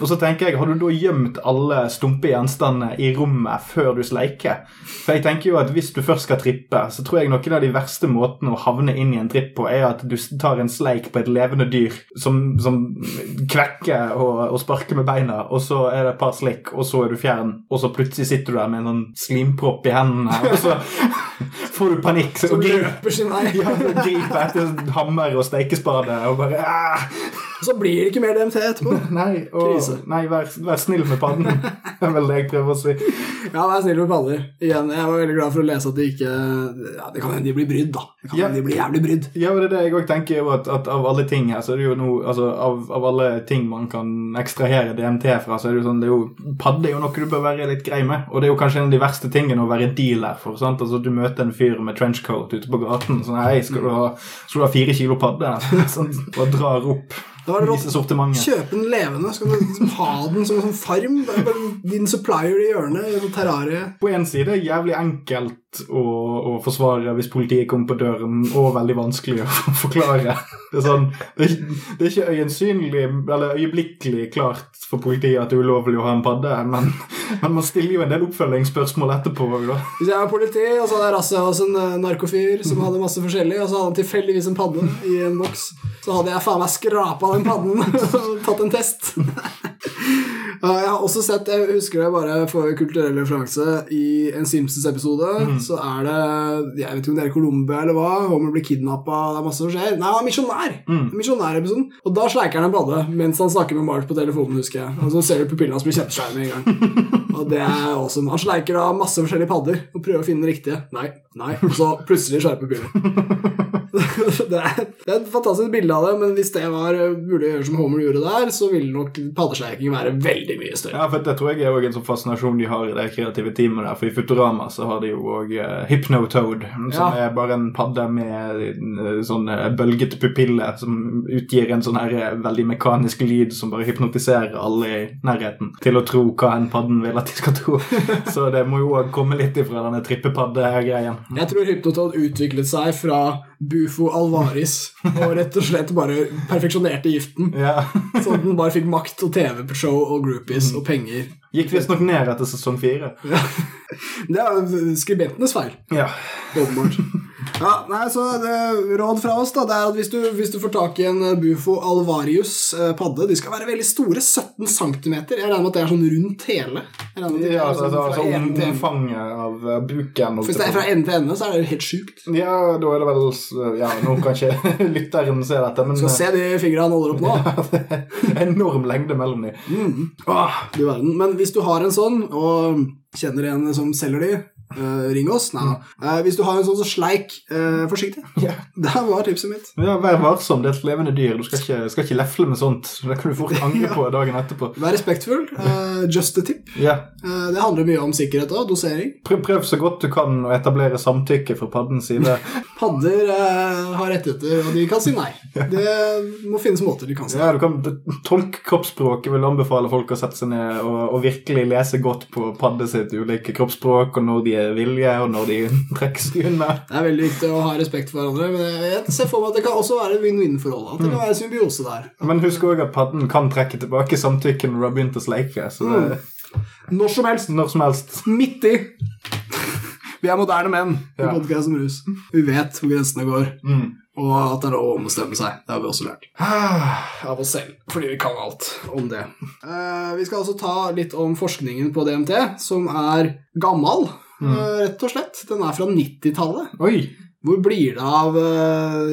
Og så tenker jeg, har du da gjemt alle stumpe gjenstandene i rommet før du sleiker? For jeg tenker jo at hvis du først skal trippe, så tror jeg noen av de verste måtene å havne inn i en tripp på, er at du tar en sleik på et levende dyr som, som kvekker og, og sparker med beina, og så er det et par slikk, og så er du fjern, og så plutselig sitter du der med en sånn slimpropp i hendene, og så får du panikk Som og griper ja, griper etter hammer og steikespade og bare ah! Så blir det ikke mer DMT etterpå. Nei, og, nei vær, vær snill med padden. Det er vel det jeg prøver å si. Ja, vær snill med padder. Igjen, jeg var veldig glad for å lese at de ikke Ja, det kan hende de blir brydd, da. Det kan Ja. hende de blir jævlig brydd. Ja, og det er det jeg også tenker jo at, at av alle ting her, så er det jo noe Altså, av, av alle ting man kan ekstrahere DMT fra, så er det jo sånn det er jo, Padde er jo noe du bør være litt grei med, og det er jo kanskje en av de verste tingene å være dealer for. sant? Altså, Du møter en fyr med trenchcoat ute på gaten sånn Hei, skal du ha, skal du ha fire kilo padde? Sånn, og drar opp Da var det rått. viser. Kjøpe den levende, så kan du liksom ha den som en sånn farm. Er Din supplier i hjørnet i en terrarie. På en side er jævlig enkelt å, å forsvare hvis politiet kommer på døren, og veldig vanskelig å forklare. Det er sånn, det er, det er ikke øyensynlig, eller øyeblikkelig klart for politiet at det er ulovlig å ha en padde, men, men man stiller jo en del oppfølgingsspørsmål etterpå. Da. Hvis jeg var politi, og så hadde jeg rassa hos en eh, narkofyr som hadde masse forskjellig, og så hadde han tilfeldigvis en padde i en boks, så hadde jeg faen meg skrapa den padden og tatt en test. Jeg har også sett, jeg husker det bare for kulturell referanse, i en Simpsons-episode Mm. så er det Jeg vet ikke om det er Colombia eller hva. Homer blir kidnappa, det er masse som skjer. Nei, han er misjonær! Mm. Misjonærepisoden. Og da sleiker han en padde mens han snakker med Mark på telefonen, husker jeg. Og så ser du pupillene hans bli kjempeskjære med en gang. Og det er awesome. Han sleiker da masse forskjellige padder og prøver å finne den riktige. Nei, nei. Og så plutselig skjerper pupillene. det, er, det er et fantastisk bilde av det, men hvis det var eh, mulig å gjøre som Homer gjorde der, så ville nok paddesleiking være veldig mye større. Ja, for Det tror jeg er også en sånn fascinasjon de har i det kreative teamet der. For i Futurama så har de jo òg uh, Hypnotoad, som Ja. er bare en padde med uh, sånn eh, bølgete pupiller som utgir en sånn her eh, veldig mekanisk lyd som bare hypnotiserer alle i nærheten til å tro hva en padden vil at de skal tro. så det må jo komme litt ifra denne trippepadde-greien. Jeg tror Hypnotoad utviklet seg fra Bufo alvaris og rett og slett bare perfeksjonerte giften. Ja. Sånn at den bare fikk makt og TV-show og groupies og penger. Gikk visstnok ned etter sesong fire. Det er skribentenes feil. Ja. Åpenbart. Ja, nei, så det, Råd fra oss da, det er at hvis du, hvis du får tak i en eh, Bufo alvarius eh, De skal være veldig store. 17 cm. Jeg regner med at det er sånn rundt hele. Ja, altså, sånn altså ende omfanget av eh, buken. Hvis det er fra ende til ende, så er det helt sjukt. Ja, da er det vel Ja, nå kan ikke lytteren se dette, men Skal se de fingrene han holder opp nå. det er enorm lengde mellom dem. Mm. Åh, du verden. Men hvis du har en sånn, og kjenner en som selger de, eh, ring oss. Nei da. Eh, hvis du har en sånn, så sleik uh, forsiktig. Yeah. Det var tipset mitt. Ja, Vær varsom, det er et levende dyr. Du skal ikke, skal ikke lefle med sånt. Det kan du fort angre på dagen etterpå. Vær respektfull. just a tip. Yeah. Det handler mye om sikkerhet og dosering. Prøv, prøv så godt du kan å etablere samtykke fra paddens side. Padder har rettigheter, og de kan si nei. Det må finnes måter de kan si nei. Ja, du kan tolke kroppsspråket, vil anbefale folk å sette seg ned og, og virkelig lese godt på padde sitt ulike kroppsspråk, og når de er villige, og når de trekker seg unna. Det er veldig viktig å ha respekt for hverandre, men jeg ser for meg at det kan også være vinn-vinn-forhold. At det kan være symbiose der. Men husk òg at padden kan trekke tilbake samtykke når du har begynt å sleike. Det, Når som helst. når som helst. Midt i. Vi er moderne menn i Ja. podkast om rus. Vi vet hvor grensene går, Mm. og at det er lov å ombestemme seg. Det har vi også lært. Av oss selv, fordi vi kan alt om det. Uh, vi skal også ta litt om forskningen på DMT, som er gammel, eh, rett og slett. Den er fra 90-tallet. Hvor blir det av uh,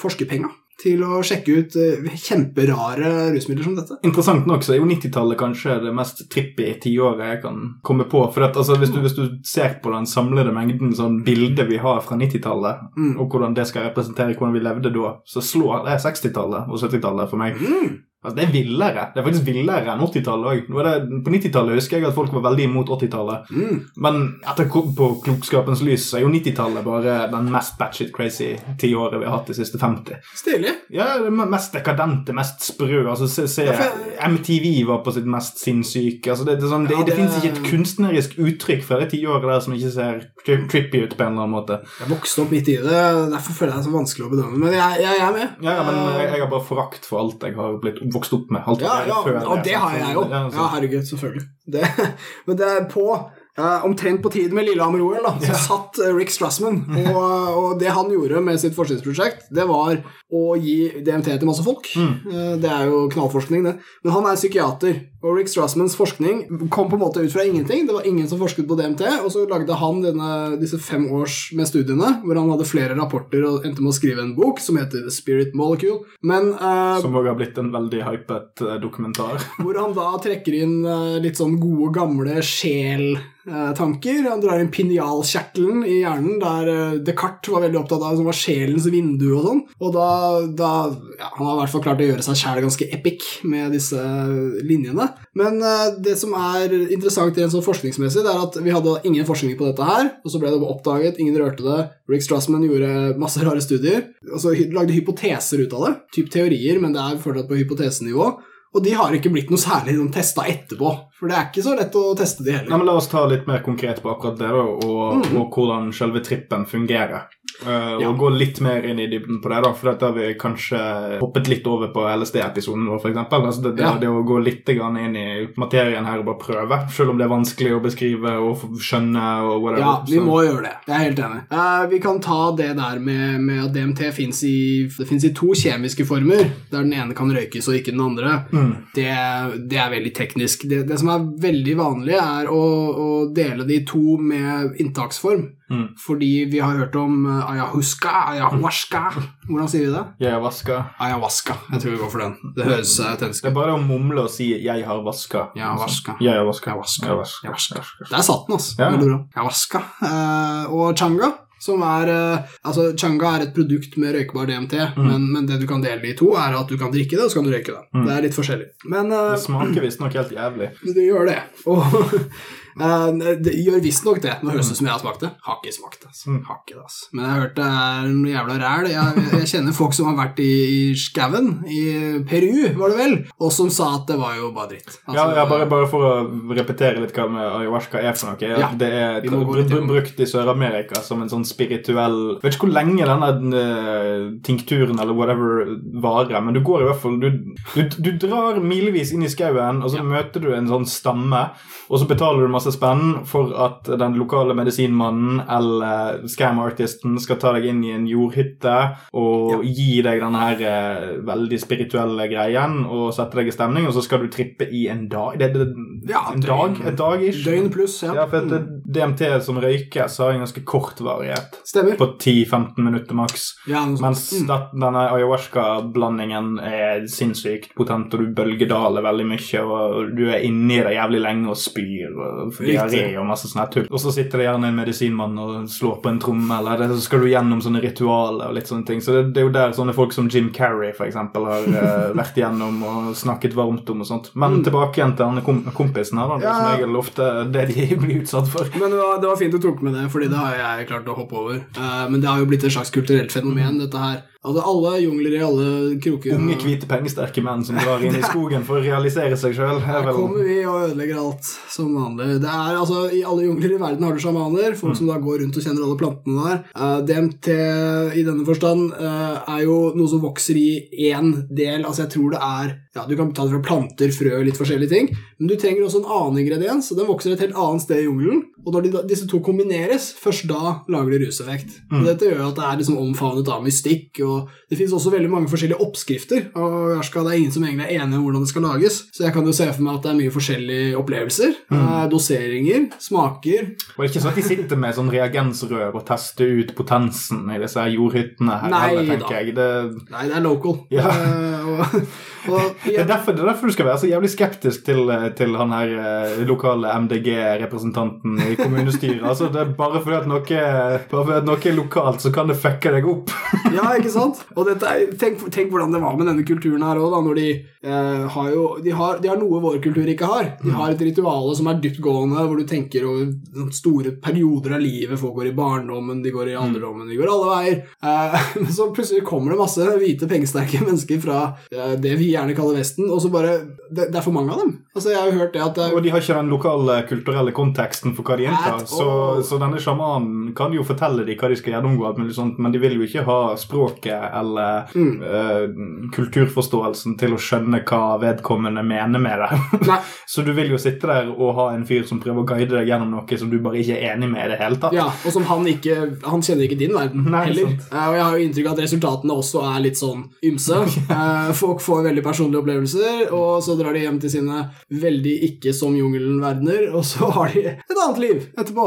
forskerpenga til å sjekke ut eh, kjemperare rusmidler som dette? Interessant nok så er jo 90-tallet kanskje det mest trippy tiåret jeg kan komme på. For at, altså, hvis, du, hvis du ser på den samlede mengden sånn bilder vi har fra 90-tallet, Mm. og hvordan det skal representere hvordan vi levde da, så slår det 60-tallet og 70-tallet for meg. Mm. Altså, det er villere. Det er faktisk villere enn 80-tallet òg. På 90-tallet husker jeg at folk var veldig imot 80-tallet. Mm. Men etter på klokskapens lys så er jo 90-tallet bare den mest batshit crazy tiåret vi har hatt de siste 50. Stilig. Ja, det mest dekadente, mest sprø. Altså, se, se Ja, jeg... MTV var på sitt mest sinnssyke. Altså, det, det, sånn, det, Ja, det, det- finnes ikke et kunstnerisk uttrykk fra det tiåret der som ikke ser tri trippy ut på en eller annen måte. Jeg vokste opp midt i det, derfor føler jeg det er så vanskelig å bedømme. Men jeg, jeg, jeg er med. Ja, ja, men Eh, jeg, jeg har bare forakt for alt jeg har blitt vokst opp med. Alt Ja, ja, og det har jeg jo. Ja, herregud, selvfølgelig. Det, men det er på omtrent på tide med Lillehammer-OL, da, så satt eh, Rick Strassman. Og, og det han gjorde med sitt forskningsprosjekt, det var å gi DMT til masse folk. Eh, Det er jo knallforskning, det. Men han er psykiater, og Rick Strassmans forskning kom på en måte ut fra ingenting. Det var ingen som forsket på DMT, og så lagde han denne, disse fem års med studiene, hvor han hadde flere rapporter og endte med å skrive en bok som heter The Spirit Molecule. Men uh, Som òg har blitt en veldig hypet eh, dokumentar. hvor han da trekker inn eh, litt sånn gode, gamle sjel-tanker. Han drar inn pinjalkjertelen i hjernen, der eh, Descartes var veldig opptatt av som var sjelens vindu og sånn. Og da, da ja, Han har i hvert fall klart å gjøre seg sjæl ganske epic med disse linjene. Men eh, det som er interessant rent sånn forskningsmessig, det er at vi hadde ingen forskning på dette her, og så ble det oppdaget, ingen rørte det. Rick Strassman gjorde masse rare studier, og så lagde hypoteser ut av det. Typ teorier, men det er fortsatt på hypotesenivå. Og de har ikke blitt noe særlig sånn, testa etterpå. For det er ikke så lett å teste de Nei, heller. men La oss ta litt mer konkret på akkurat det, da, og, Mm. og hvordan selve trippen fungerer. Uh, Ja. Og gå litt mer inn i dybden på det, da, for dette har vi kanskje hoppet litt over på LSD-episoden vår, f.eks. Altså det, det, Ja. det å gå litt grann inn i materien her og bare prøve, selv om det er vanskelig å beskrive og skjønne og whatever. Ja, vi så- må gjøre det. Jeg er helt enig. Uh, vi kan ta det der med, med at DMT fins i, i to kjemiske former, der den ene kan røykes og ikke den andre. Mm. Det, det er veldig teknisk. Det, det som er veldig vanlig, er å, å dele de to med inntaksform. Mm. Fordi vi har hørt om eh, ayahuasca, ayahuasca Hvordan sier vi det? Ayahuasca. Ayahuasca. Jeg tror vi går for den. Det høres autentisk ut. Det er bare å mumle og si 'jeg har vaska'. Ayahuasca. Har vaska. Ayahuasca. Der satt den, altså. Ja. Ayahuasca. Eh, og changa, som er eh, Altså, changa er et produkt med røykbar DMT, men, men det du kan dele i to, er at du kan drikke det, og så kan du røyke det. Det er litt forskjellig. Men uh, Det smaker visstnok helt jævlig. det gjør det. Og eh, det gjør visstnok det. Nå høres det ut som jeg har smakt det. Har ikke smakt det. Altså. Har ikke det, altså. Men jeg har hørt det er noe jævla ræl. Jeg, jeg kjenner folk som har vært i, i skauen, i Peru, var det vel, og som sa at det var jo bare dritt. Altså, Ja, ja bare, bare for å repetere litt hva med ayahuasca er for noe. Ja, det er br brukt i Sør-Amerika som en sånn spirituell Vet ikke hvor lenge denne eh, tinkturen eller whatever varer, men du går i hvert fall Du, du, du drar milevis inn i skauen, og så møter du en sånn stamme, og så betaler du masse spenn for at den lokale medisinmannen eller scam-artisten skal ta deg inn i en jordhytte og gi deg denne her eh, veldig spirituelle greien og sette deg i stemning, og så skal du trippe i en dag. Det, det, Ja, en dag? Et dag-ish? Døgn pluss, ja. Ja, for at det, DMT som røykes, har en ganske kort varighet. Stemmer. På 10-15 minutter maks. Ja. Mens det- denne ayahuasca-blandingen er sinnssykt potent, og du bølgedaler veldig mye, og du er inni det jævlig lenge og spyr og diaré og masse sånne tull. Og så sitter det gjerne en medisinmann og slår på en tromme, eller så skal du gjennom sånne ritualer og litt sånne ting. Så det, det er jo der sånne folk som Jim Carrey for eksempel har uh, vært igjennom og snakket varmt om og sånt. Men tilbake igjen til denne kom kompisen her, da. Ja. som regel ofte det de blir utsatt for. Men det var, det var fint du tok med det, Fordi det har jeg klart å hoppe over. Uh, men det har jo blitt et slags kulturelt fenomen, dette her. Altså, alle jungler i alle kroker. Unge, hvite, pengesterke menn som drar inn i skogen for å realisere seg sjøl. Her kommer vi og ødelegger alt som vanlig. Det er altså, I alle jungler i verden har du sjamaner, folk som da går rundt og kjenner alle plantene der. Uh, DMT i denne forstand uh, er jo noe som vokser i én del. Altså jeg tror det er ja, Du kan ta det fra planter, frø, litt forskjellige ting. Men du trenger også en annen ingrediens, og den vokser et helt annet sted i jungelen. Og når de, disse to kombineres, først da lager de ruseffekt. Og Dette gjør at det er liksom omfavnet av mystikk, og det finnes også veldig mange forskjellige oppskrifter. Og Jarska, det er ingen som egentlig er enig om hvordan det skal lages, så jeg kan jo se for meg at det er mye forskjellige opplevelser. Mm. Doseringer, smaker. Og det er ikke sånn at de sitter med sånn reagensrør og tester ut potensen i disse jordhyttene her, Nei heller, da. jeg. Det, Nei, det er local. Ja. Eh, og, ja. det, er derfor, det er derfor du skal være så jævlig skeptisk til, til han her eh, lokale MDG-representanten i kommunestyret. altså, det er bare fordi at noe, bare fordi at noe er lokalt, så kan det fucke deg opp. Ja, ikke sant? Og dette er, tenk, tenk hvordan det var med denne kulturen her òg, når de eh, har jo de har, de har noe vår kultur ikke har. De har et rituale som er dyptgående, hvor du tenker over store perioder av livet. Folk går i barndommen, de går i alderdommen, de går alle veier. Eh, så plutselig kommer det masse hvite, pengesterke mennesker fra eh, det vi gjerne kaller Vesten, og så bare det, det er for mange av dem. Altså, Jeg har jo hørt det at det, Og de har ikke den lokale kulturelle konteksten for hva de inntar. Så, så denne sjamanen kan jo fortelle dem hva de skal gjennomgå, men de vil jo ikke ha språket eller Mm. uh, kulturforståelsen til å skjønne hva vedkommende mener med det. Så du vil jo sitte der og ha en fyr som prøver å guide deg gjennom noe som du bare ikke er enig med i det hele tatt. Ja, og som han ikke Han kjenner ikke din verden Nei, heller. Eh, og jeg har jo inntrykk av at resultatene også er litt sånn ymse. Uh, folk får veldig personlige opplevelser, og så drar de hjem til sine veldig ikke som jungelen-verdener, og så har de et annet liv etterpå.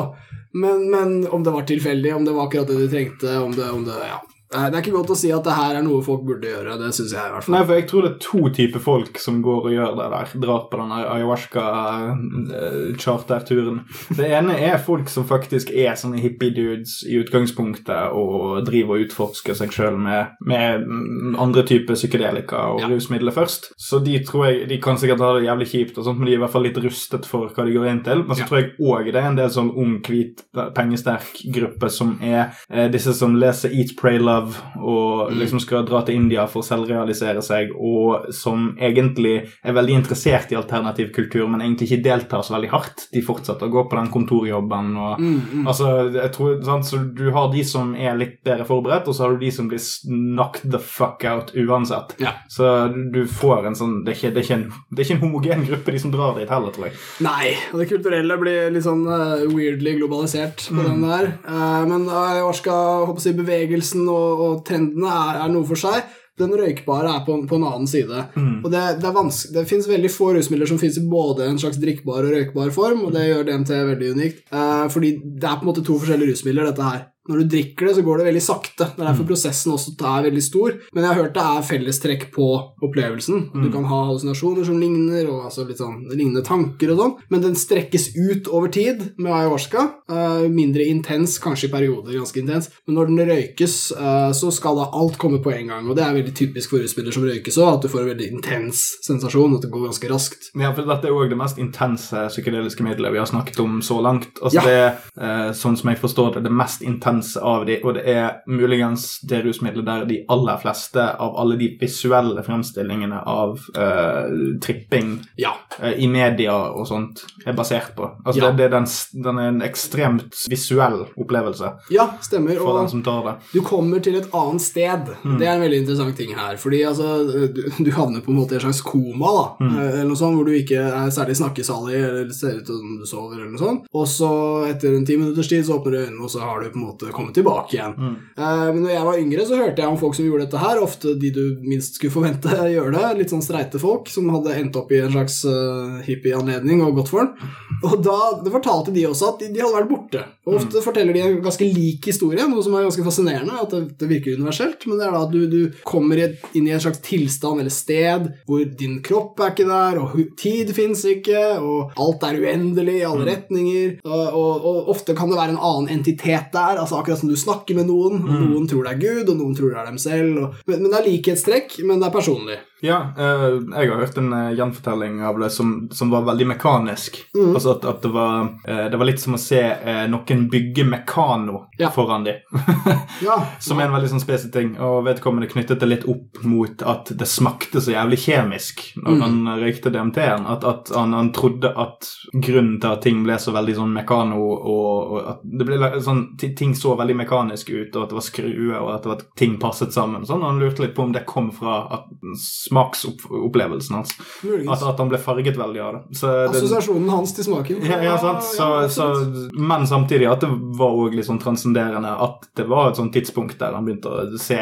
Men, men om det var tilfeldig, om det var akkurat det de trengte, om det, om det Ja. Eh, Det er ikke godt å si at det her er noe folk burde gjøre. Det syns jeg i hvert fall. Nei, for jeg tror det er to typer folk som går og gjør det der. Drar på den ayahuasca-charterturen. Det ene er folk som faktisk er sånne hippie-dudes i utgangspunktet og driver og utforsker seg sjøl med, med mm, andre typer psykedelika og Ja. rusmidler først. Så de tror jeg De kan sikkert ha det jævlig kjipt, og sånt, men de er i hvert fall litt rustet for hva de går inn til. Men så Ja. tror jeg òg det er en del sånn ung, hvit, pengesterk gruppe som er eh, disse som leser Eat, Pray, Love slav og liksom skal dra til India for å selvrealisere seg, og som egentlig er veldig interessert i alternativ kultur, men egentlig ikke deltar så veldig hardt. De fortsetter å gå på den kontorjobben og Altså, jeg tror, sant, så Du har de som er litt bedre forberedt, og så har du de som blir knocked the fuck out uansett. Ja. Så du, får en sånn det er, ikke, det, er ikke en, det er ikke en homogen gruppe, de som drar dit heller, tror jeg. Nei, og det kulturelle blir litt sånn uh, weirdly globalisert på den der. Uh, men håper jeg å si, bevegelsen og, og trendene er, er noe for seg. Den røykbare er på, på en annen side. Og Det, det, er det finnes veldig få rusmidler som finnes i både en slags drikkbar og røykbar form, og det gjør DMT veldig unikt. Eh, fordi det er på en måte to forskjellige rusmidler, dette her. Når du drikker det, så går det veldig sakte. Det er derfor prosessen også er veldig stor. Men jeg har hørt det er fellestrekk på opplevelsen. Du kan ha hallusinasjoner som ligner, og altså litt sånn lignende tanker og sånn. Men den strekkes ut over tid med ayahuasca. Uh, mindre intens, kanskje i perioder ganske intens. Men når den røykes, uh, så skal da alt komme på en gang. Og det er veldig typisk for utspillere som røykes òg, at du får en veldig intens sensasjon, at det går ganske raskt. Ja, for Dette er òg det mest intense psykedeliske middelet vi har snakket om så langt. Altså Ja. Det eh, sånn som jeg forstår det, det mest intense av de, og det er muligens det rusmiddelet der de aller fleste av alle de visuelle fremstillingene av uh, tripping Ja. uh, i media og sånt er basert på. Altså Ja. det, det er den, den er en ekstremt visuell opplevelse Ja, stemmer. for og- den som tar det. Du kommer til et annet sted. Det er en veldig interessant ting her. Fordi altså, du, du havner på en måte i en slags koma, da. mm. Eller noe sånt, hvor du ikke er særlig snakkesalig eller ser ut som du sover. eller noe sånt. Og så etter en ti minutters tid så åpner du øynene, og så har du på en måte kommet tilbake igjen. Eh, men når jeg var yngre, så hørte jeg om folk som gjorde dette her. Ofte de du minst skulle forvente gjør det. Litt sånn streite folk som hadde endt opp i en slags uh, hippieanledning og gått for den. Og da det fortalte de også at de, de hadde vært borte. Og ofte forteller de en ganske lik historie, noe som er ganske fascinerende. At det, det virker universelt, men det er da at du, du kommer inn i en slags tilstand eller sted hvor din kropp er ikke der, og tid fins ikke, og alt er uendelig i alle retninger. Og, og, og ofte kan det være en annen entitet der, altså akkurat som du snakker med noen. og Noen tror det er Gud, og noen tror det er dem selv. Og, men, men det er likhetstrekk, men det er personlig. Ja, eh, jeg har hørt en eh, gjenfortelling av det som, som var veldig mekanisk. Altså at, at det, var, eh, det var litt som å se eh, noen bygge mekano Ja. foran dem. Ja, som er en veldig sånn spesifikk ting. Og vedkommende knyttet det litt opp mot at det smakte så jævlig kjemisk når han røykte DMT-en. At, at han, han trodde at grunnen til at ting ble så veldig sånn mekano, og, og at det ble sånn, ti- ting så veldig mekanisk ut, og at det var skruer, og at det var, ting passet sammen. Sånn, og Han lurte litt på om det kom fra at, smaksopplevelsen hans. At, at han ble farget veldig av det. Så det Assosiasjonen hans til smaken. ja, ja, sant? Så, så, men samtidig at det var òg litt sånn transcenderende. At det var et sånt tidspunkt der han begynte å se,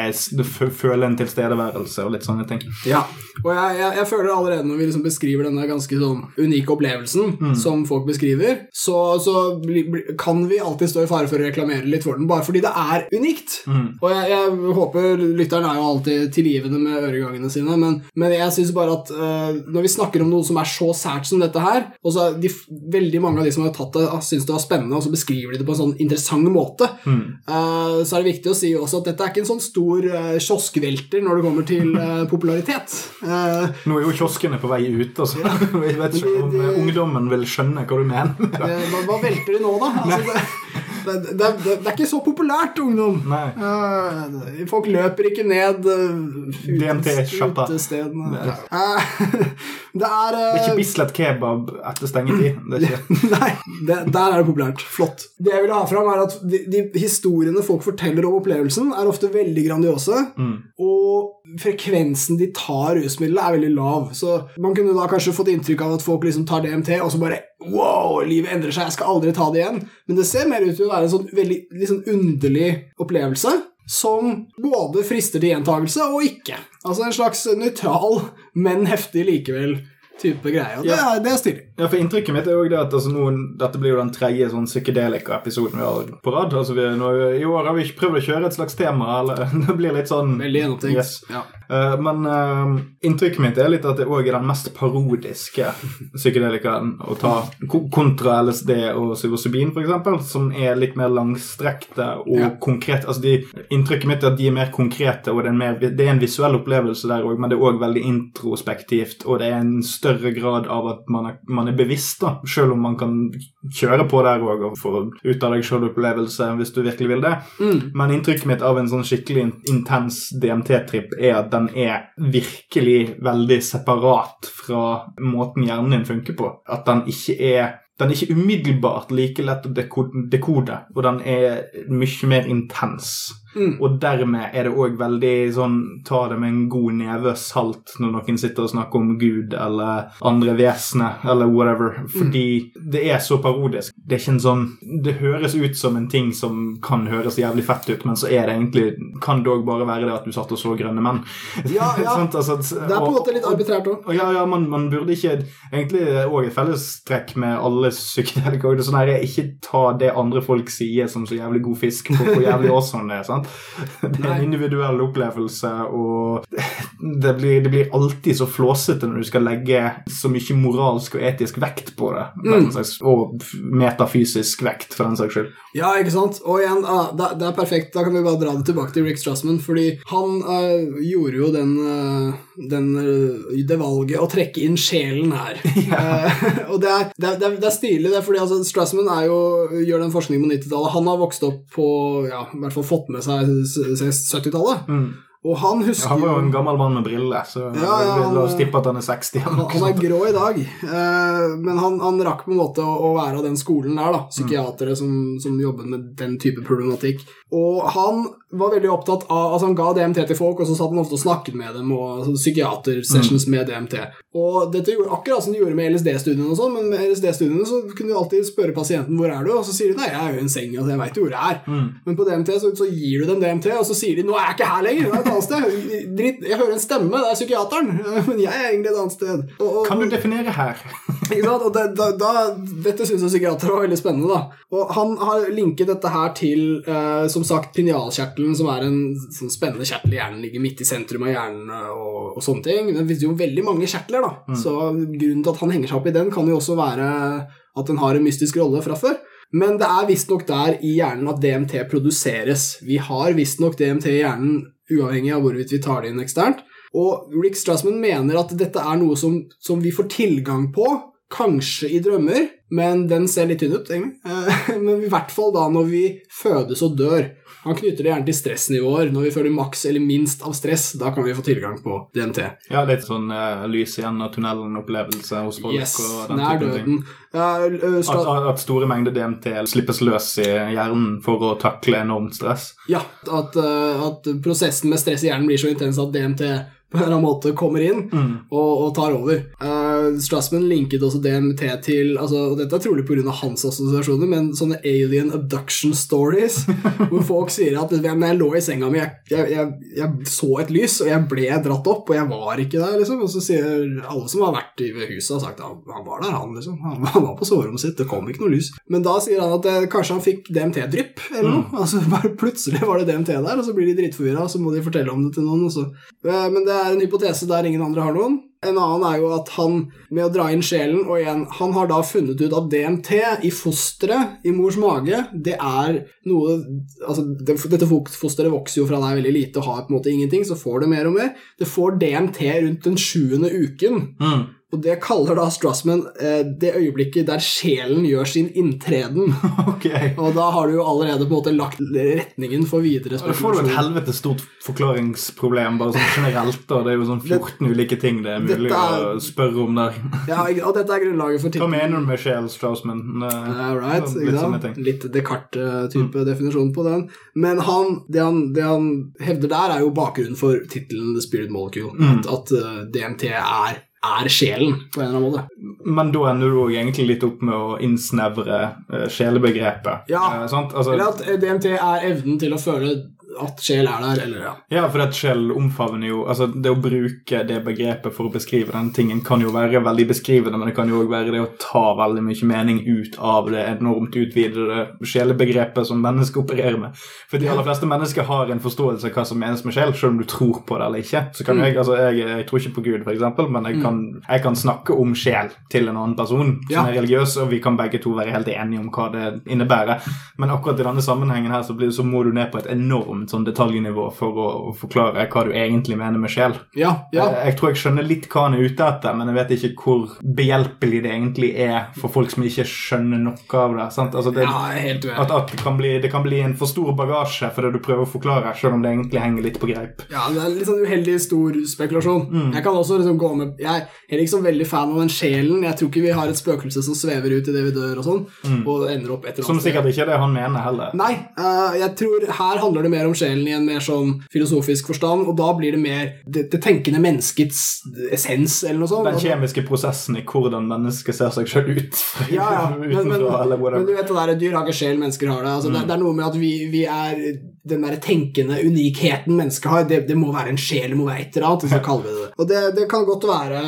føle en tilstedeværelse og litt sånne ting. Ja, og jeg, jeg, jeg føler allerede når vi liksom beskriver denne ganske sånn unike opplevelsen som folk beskriver, så, så bli, bli, kan vi alltid stå i fare for å reklamere litt for den, bare fordi det er unikt. Og jeg, jeg håper lytteren er jo alltid tilgivende med øregangene sine, men, men jeg syns bare at uh, når vi snakker om noe som er så sært som dette her, og så er de, veldig mange av de som har tatt det, syns det var spennende, og så beskriver de det på en sånn interessant måte, eh, så er det viktig å si også at dette er ikke en sånn stor uh, kioskvelter når det kommer til popularitet. Nå er jo kioskene på vei ut, altså. Jeg vet ikke om de- de, ungdommen vil skjønne hva du mener. hva velter de nå, da? Altså, det, det, det, er ikke så populært, ungdom. Eh, folk løper ikke ned uh, utestedene. Eh, det er Det er eh, ikke Bislett kebab etter stengetid. Nei, det, der er det populært. Flott. Det jeg ville ha fram, er at de, de historiene folk forteller om opplevelsen, er ofte veldig grandiose, og frekvensen de tar rusmiddelet, er veldig lav. Så man kunne da kanskje fått inntrykk av at folk liksom tar DMT, og så bare Wow, livet endrer seg, jeg skal aldri ta det igjen. Men det ser mer ut til å være en sånn veldig sånn underlig opplevelse. Som både frister til gjentagelse og ikke. Altså en slags nøytral, men heftig likevel type greier. Ja. er, det er stilig. Ja, for Inntrykket mitt er jo det at altså, noen, dette blir jo den tredje sånn psykedelika-episoden vi har på rad. Altså, vi, nå, I år har vi ikke prøvd å kjøre et slags tema. Eller, det blir litt sånn Veldig gjennomtenkt. Yes. Ja. Uh, men uh, inntrykket mitt er litt at det òg er den mest parodiske psykedelikaen å ta kontra LSD og psilocybin, f.eks., som er litt mer langstrekte og Ja. konkrete. Altså, de, inntrykket mitt er at de er mer konkrete, og det er mer, det er en visuell opplevelse der òg, men det er òg veldig introspektivt, og det er en større grad av at man er, man er bevisst, da, selv om man kan kjøre på der òg og få ut av deg sjøl-opplevelse hvis du virkelig vil det. Mm. Men inntrykket mitt av en sånn skikkelig intens DMT-tripp er at den er virkelig veldig separat fra måten hjernen din funker på. At den ikke er den er ikke umiddelbart like lett å deko- dekode, og den er mye mer intens. Mm. Og dermed er det òg veldig sånn ta det med en god neve salt når noen sitter og snakker om Gud eller andre vesener eller whatever, fordi det er så parodisk. Det er ikke en sånn Det høres ut som en ting som kan høres jævlig fett ut, men så er det egentlig Kan det òg bare være det at du satt og så Grønne menn? Ja, ja. sånn, Altså, Det er på en måte litt arbitrært òg. ja, ja, man, man burde ikke Egentlig òg et fellestrekk med alle psykedelika sånn her, ikke ta det andre folk sier som så jævlig god fisk på hvor jævlig awesome det er. sant? Det er en individuell opplevelse, og det blir, det blir alltid så flåsete når du skal legge så mye moralsk og etisk vekt på det. Mm. Slags, og metafysisk vekt, for den saks skyld. Ja, ikke sant? Og igjen, ah, det, det er perfekt. Da kan vi bare dra det tilbake til Rick Strassman, fordi han uh, gjorde jo den, uh, den uh, det valget å trekke inn sjelen her. Eh, og det er, det, er, det er- det er stilig, det, fordi altså, Strassman jo, gjør den forskningen på 90-tallet. Han har vokst opp på ja, i hvert fall fått med seg s- s- 70-tallet. Mm. Og han Ja, husker han var jo en gammel mann med briller, så Ja, ja, han- la oss tippe at han er 60. han, han er grå i dag, eh, men han, han rakk på en måte å, være av den skolen der, da. Psykiatere som, som jobbet med den type problematikk. Og han var veldig opptatt av Altså, han ga DMT til folk, og så satt han ofte og snakket med dem, og psykiatersessions med DMT. Og dette gjorde akkurat som de gjorde med LSD-studiene og sånn, men med LSD-studiene så kunne du alltid spørre pasienten hvor er du, og så sier de nei, jeg er jo i en seng, altså, jeg veit jo hvor jeg er. Mm. Men på DMT så, så gir du dem DMT, og så sier de 'nå er jeg ikke her lenger', jeg er et annet sted. Dritt, jeg hører en stemme, det er psykiateren, men jeg er egentlig et annet sted. Og, og, Kan du definere her? ikke sant? Og det, da, da, dette syns jeg psykiatere var veldig spennende. da. Og Han har linket dette her til eh, som sagt, pinealkjertelen, som er en sånn spennende kjertel i hjernen. Ligger midt i sentrum av hjernen og, og sånne ting. Det finnes jo veldig mange kjertler, da. Så grunnen til at han henger seg opp i den, kan jo også være at den har en mystisk rolle fra før. Men det er visstnok der i hjernen at DMT produseres. Vi har visstnok DMT i hjernen uavhengig av hvorvidt vi tar det inn eksternt. Og Rick Strassman mener at dette er noe som, som vi får tilgang på, kanskje i drømmer, men den ser litt tynn ut, egentlig. Men i hvert fall da når vi fødes og dør. Han knytter det gjerne til stressnivåer. Når vi føler maks eller minst av stress, da kan vi få tilgang på DMT. Ja, litt sånn uh, lys igjen av tunnelen-opplevelse hos folk. Yes, og den nær ting. døden. Ja, eh, At, at store mengder DMT slippes løs i hjernen for å takle enormt stress. Ja, at, uh, at prosessen med stress i hjernen blir så intens at DMT på en eller annen måte kommer inn og, og tar over. Uh, Strassman linket også DMT til altså, og Dette er trolig pga. hans assosiasjoner, men sånne alien abduction stories, hvor folk sier at når jeg lå i senga mi, jeg, jeg, jeg, jeg så et lys, og jeg ble dratt opp, og jeg var ikke der, liksom. Og så sier alle som har vært i- ved huset, har sagt at han var der, han, liksom. Han, han var på soverommet sitt, det kom ikke noe lys. Men da sier han at eh, kanskje han fikk DMT-drypp, eller noe. Altså bare Plutselig var det DMT der, og så blir de dritforvirra, og så må de fortelle om det til noen. Eh, Men det er en hypotese der ingen andre har noen. En annen er jo at han, med å dra inn sjelen, og igjen, han har da funnet ut at DMT i fosteret, i mors mage, det er noe Altså, det, dette fosteret vokser jo fra det er veldig lite og har på en måte ingenting, så får det mer og mer. Det får DMT rundt den sjuende uken. Og det kaller da Strassman eh, det øyeblikket der sjelen gjør sin inntreden. Okay. Og da har du jo allerede på en måte lagt retningen for videre Da får du et helvete stort forklaringsproblem, bare sånn generelt. da. Det er jo sånn 14 ulike ting det er mulig er- å spørre om der. Ja, og dette er grunnlaget for Hva mener du med sjel, Strassman? Uh, right, Litt sånne. Litt Descartes-type definisjon på den. Men han, det, han, det han hevder der, er jo bakgrunnen for tittelen The Spirit Molecule. At, at eh, DMT er, er sjelen, på en eller annen måte. Men da ender du òg egentlig litt opp med å innsnevre uh, sjelebegrepet. Ja. Eh, sant? Altså, Eller at DMT er evnen til å føle at sjel er der, eller ja. Ja, for at sjel omfavner jo Altså, det å bruke det begrepet for å beskrive den tingen kan jo være veldig beskrivende, men det kan jo òg være det å ta veldig mye mening ut av det enormt utvidede sjelebegrepet som mennesker opererer med. For de aller fleste mennesker har en forståelse av hva som menes med sjel, selv om du tror på det eller ikke. Så kan jeg, altså, jeg, jeg tror ikke på Gud, for eksempel, men jeg kan, jeg kan snakke om sjel til en annen person som Ja. er religiøs, og vi kan begge to være helt enige om hva det innebærer. Men akkurat i denne sammenhengen her så, blir, så må du ned på et enormt sånn detaljnivå for å, å forklare hva du egentlig mener med sjel. Ja, ja. Jeg, jeg tror jeg skjønner litt hva han er ute etter, men jeg vet ikke hvor behjelpelig det egentlig er for folk som ikke skjønner noe av det. sant? Altså det ja, helt uenig. at, at det, kan bli, det kan bli en for stor bagasje for det du prøver å forklare, selv om det egentlig henger litt på greip. Ja, det er litt sånn uheldig stor spekulasjon. Mm. Jeg kan også liksom gå med Jeg er liksom veldig fan av den sjelen. Jeg tror ikke vi har et spøkelse som svever ut idet vi dør og sånn, og ender opp et eller Som annet sted. sikkert ikke er det han mener heller. Nei, uh, jeg tror her handler det mer om sjelen i en mer sånn filosofisk forstand, og da blir det mer det, det tenkende menneskets essens, eller noe sånt. Den Altså- kjemiske prosessen i hvordan mennesket ser seg selv ut ja, ja. Men, men, men du vet det der, dyr har ikke sjel, mennesker har det. Altså, det. Det er noe med at vi, vi er den der tenkende unikheten mennesket har. Det, det må være en sjel, det må være et eller annet, så kaller vi det det. Og det, det kan godt være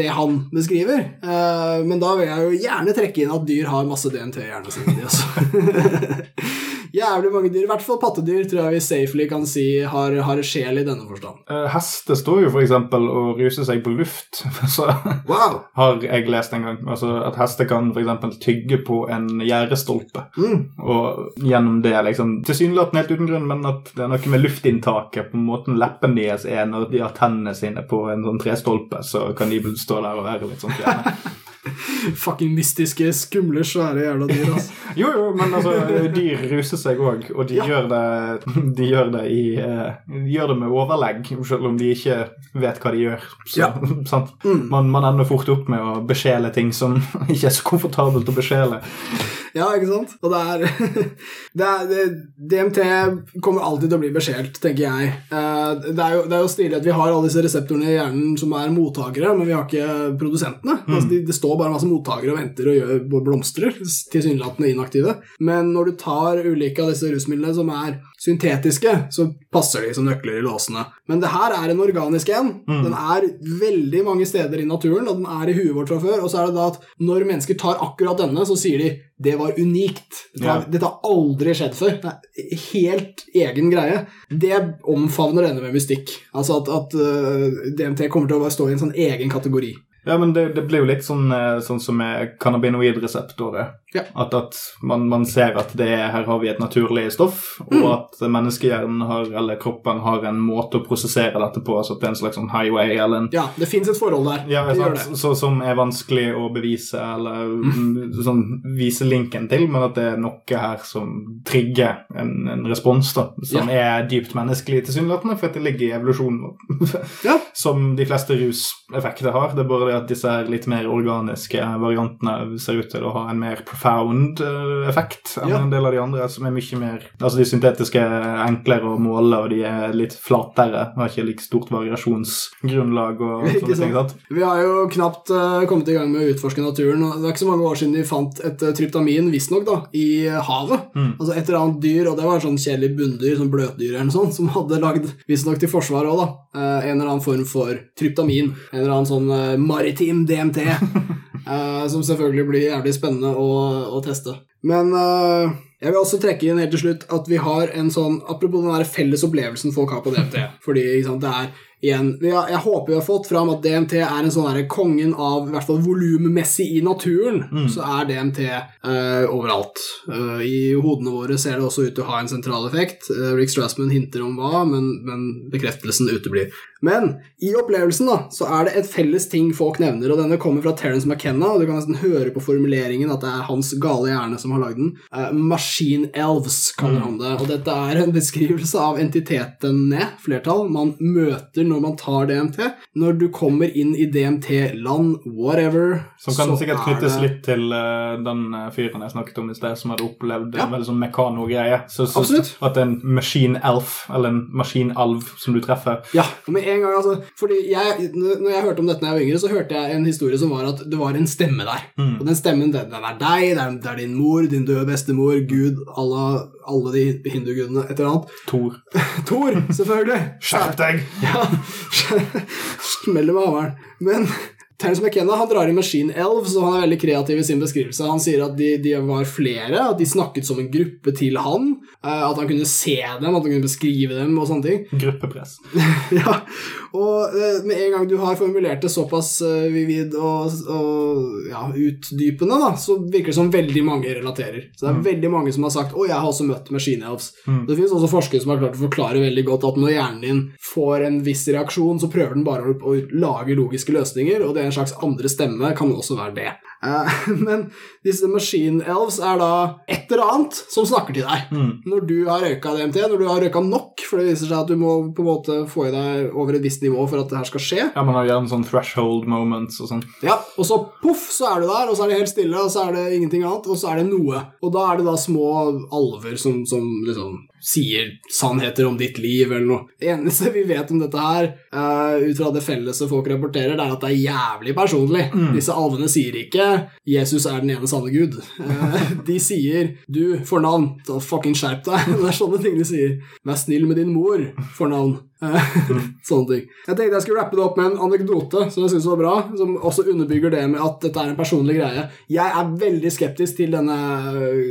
det han beskriver, uh, men da vil jeg jo gjerne trekke inn at dyr har masse DNT i hjernen sin. de også. Jævlig mange dyr, i hvert fall pattedyr, tror jeg vi safely kan si har, har sjel i denne forstand. Eh, Hester står jo eksempel og ruser seg på luft. Så Wow! har jeg lest en gang. Altså At hester kan eksempel tygge på en gjerdestolpe. Mm. Og gjennom det liksom Tilsynelatende helt uten grunn, men at det er noe med luftinntaket, på måten leppen deres er når de har tennene sine på en sånn trestolpe, så kan de stå der og være litt sånn fjerne. Fucking mystiske, skumle, svære jævla dyr, altså. Jo, jo, men altså, dyr ruser seg òg, og de, Ja. gjør det, de gjør det i eh, De gjør det med overlegg, selv om de ikke vet hva de gjør. Så, Ja. sant? Mm. Man, man ender fort opp med å besjele ting som ikke er så komfortabelt å besjele. Ja, ikke sant? Og det er, det er det, DMT kommer alltid til å bli beskjelt, tenker jeg. Eh, Det er, jo, det er jo stilig at vi har alle disse reseptorene i hjernen som er mottakere, men vi har ikke produsentene. Altså, de, det står bare masse mottakere og venter og gjør blomstrer, tilsynelatende inaktive. Men når du tar ulike av disse rusmidlene som er syntetiske, så passer de som nøkler i låsene. Men det her er en organisk en. Den er veldig mange steder i naturen, og den er i huet vårt fra før. Og så er det da at når mennesker tar akkurat denne, så sier de det var unikt. Dette, har- Ja. dette har aldri skjedd før. Det er helt egen greie. Det omfavner denne med mystikk. Altså at, at øh, DMT kommer til å stå i en sånn egen kategori. Ja, men det, det blir jo litt sånn, eh, sånn som med cannabinoidreseptorer. Ja. At, at man, man ser at det er, her har vi et naturlig stoff, og Mm. at menneskehjernen har, eller kroppen har en måte å prosessere dette på, altså at det er en slags sånn highway eller en Ja, det fins et forhold der. ja, det sant, det. så, som er vanskelig å bevise eller mm, sånn, vise linken til, men at det er noe her som trigger en, en respons da, som er dypt menneskelig tilsynelatende, for at det ligger i evolusjonen. Ja. som de fleste ruseffekter har. Det er bare det at disse litt mer organiske variantene ser ut til å ha en mer profound eh, effekt enn Ja. en del av de andre, som er mye mer Altså, de syntetiske er enklere å måle, og de er litt flatere. Har ikke like stort variasjonsgrunnlag og sånne ting. sant? Vi har jo knapt uh, kommet i gang med å utforske naturen. og Det er ikke så mange år siden de fant et uh, tryptamin, visstnok, da, i havet. Mm. Altså et eller annet dyr, og det var en sånn kjedelig bunndyr, sånn bløtdyr eller noe sånt, som hadde lagd, visstnok til forsvaret òg, da, uh, en eller annen form for tryptamin. En eller annen sånn øh, maritim DMT. uh, som selvfølgelig blir jævlig spennende å, å teste. Men uh, jeg vil også trekke inn helt til slutt at vi har en sånn Apropos den der felles opplevelsen folk har på DMT. Fordi sant, det er igjen har, Jeg håper vi har fått fram at DMT er en sånn der kongen av I hvert fall volummessig i naturen. Så er DMT uh, overalt. Uh, I hodene våre ser det også ut til å ha en sentral effekt. Eh, Rick Strassman hinter om hva, men, men bekreftelsen uteblir. Men i opplevelsen da, så er det et felles ting folk nevner, og denne kommer fra Terence McKenna, og du kan nesten høre på formuleringen at det er hans gale hjerne som har lagd den. Uh, Machine Elves kaller han det, og dette er en beskrivelse av entitetene, flertall, man møter når man tar DMT. Når du kommer inn i DMT-land, whatever, Som kan sikkert er knyttes det- litt til uh, den eh, fyren jeg snakket om i sted, som hadde opplevd Ja. en veldig sånn mekano-greie. Så, så Absolutt. at en machine elf, eller en maskinalv som du treffer Ja, med en gang, altså Fordi jeg, når jeg hørte om dette da jeg var yngre, så hørte jeg en historie som var at det var en stemme der. Mm. Og den stemmen, den, den er deg, det er, det er din mor, din døde bestemor, Gud, alle, alle de hindugudene, et eller annet. Thor. Thor, selvfølgelig! Skjerp deg! Ja, smeller med hammeren. Men Terence McKenna han drar i Machine Elves, og han er veldig kreativ i sin beskrivelse. Han sier at de, de var flere, at de snakket som en gruppe til han. eh, At han kunne se dem, at han kunne beskrive dem og sånne ting. Gruppepress. ja, og eh, med en gang du har formulert det såpass eh, vivid og, og ja, utdypende, da, så virker det som veldig mange relaterer. Så det er veldig mange som har sagt 'Å, jeg har også møtt Machine Elves'. Det finnes også forskere som har klart å forklare veldig godt at når hjernen din får en viss reaksjon, så prøver den bare å, lage logiske løsninger, og det en slags andre stemme kan også være det. Eh, men disse Machine Elves er da et eller annet som snakker til deg. Når du har røyka DMT, når du har røyka nok, for det viser seg at du må på en måte få i deg over et visst nivå for at det her skal skje. Ja, Man har gjerne sånn threshold moments og sånn. Ja, Og så poff, så er du der, og så er det helt stille, og så er det ingenting annet, og så er det noe. Og da er det da små alver som, som liksom sier sannheter om ditt liv, eller noe. Det eneste vi vet om dette her, uh, ut fra det felles folk rapporterer, det er at det er jævlig personlig. Disse alvene sier ikke 'Jesus er den ene sanne Gud'. Eh, de sier 'du, fornavn, da fucking skjerp deg'. Det er sånne ting de sier. 'Vær snill med din mor', fornavn. Eh, Sånne ting. Jeg tenkte jeg skulle rappe det opp med en anekdote som jeg synes var bra, som også underbygger det med at dette er en personlig greie. Jeg er veldig skeptisk til denne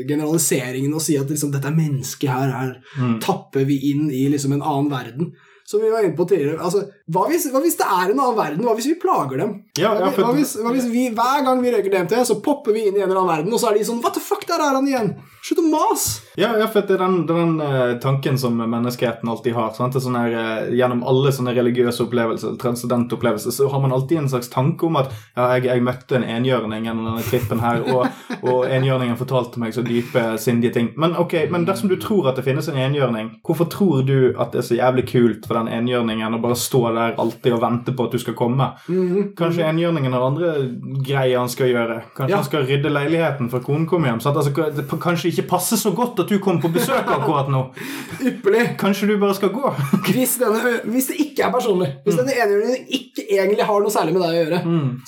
generaliseringen og si at liksom, dette er mennesket her, her tapper vi inn i liksom en annen verden. Som vi var inne på tidligere. Altså, hva, hvis, hva hvis det er en annen verden? Hva hvis vi plager dem? Ja, ja, for- hva, hvis, hva hvis vi, Hver gang vi røyker DMT, så popper vi inn i en eller annen verden, og så er de sånn What the fuck, der er han igjen! Slutt å mase! Ja, ja, for det er den, den eh, tanken som menneskeheten alltid har. Sant? Det er sånn her, eh, gjennom alle sånne religiøse opplevelser, transcendente opplevelser, så har man alltid en slags tanke om at ja, jeg, jeg møtte en enhjørning gjennom denne trippen her, og, og enhjørningen fortalte meg så dype, sindige ting. Men ok, men dersom du tror at det finnes en enhjørning, hvorfor tror du at det er så jævlig kult for den enhjørningen å bare stå der alltid og vente på at du skal komme? Kanskje enhjørningen har andre greier han skal gjøre? Kanskje Ja. han skal rydde leiligheten før konen kommer hjem? Sant? Altså, det kanskje ikke passer så godt at du kommer på besøk akkurat nå? Ypperlig! Kanskje du bare skal gå? Hvis, denne, hvis det ikke er personlig, hvis denne enhjørningen ikke egentlig har noe særlig med deg å gjøre,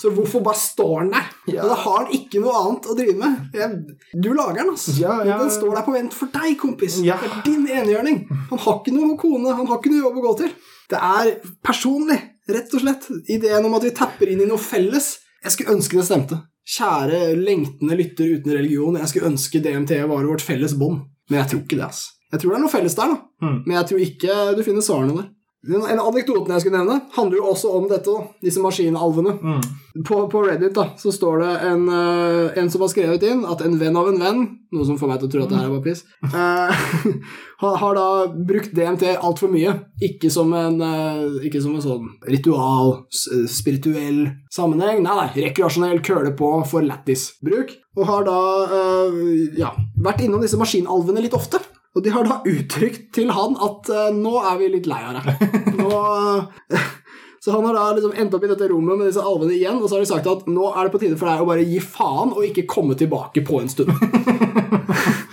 så hvorfor bare står den der? Ja. Da har den ikke noe annet å drive med. Jeg, du lager den, altså. Ja, ja. Den står der på vent for deg, kompis. Ja. Det er din enhjørning. Han har ikke noe kone, han har ikke noe jobb å gå til. Det er personlig, rett og slett. Ideen om at vi tapper inn i noe felles. Jeg skulle ønske det stemte. Kjære lengtende lytter uten religion, jeg skulle ønske DMT var vårt felles bånd. Men jeg tror ikke det, altså. Jeg tror det er noe felles der, da. Mm. Men jeg tror ikke du finner svarene der. En en anekdoten jeg skulle nevne, handler jo også om dette, disse maskinalvene. Mm. På, på Reddit da, så står det en, eh, en som har skrevet inn at en venn av en venn, noe som får meg til å tro at det her er bare piss, Uh, har, da brukt DMT altfor mye. Ikke som en, uh, ikke som en sånn ritual, spirituell sammenheng. Nei, nei, rekreasjonell køle på for lættis-bruk. Og har da uh, ja, vært innom disse maskinalvene litt ofte. Og de har da uttrykt til han at uh, nå er vi litt lei av det. Nå, så han har da liksom endt opp i dette rommet med disse alvene igjen, og så har de sagt at nå er det på tide for deg å bare gi faen og ikke komme tilbake på en stund.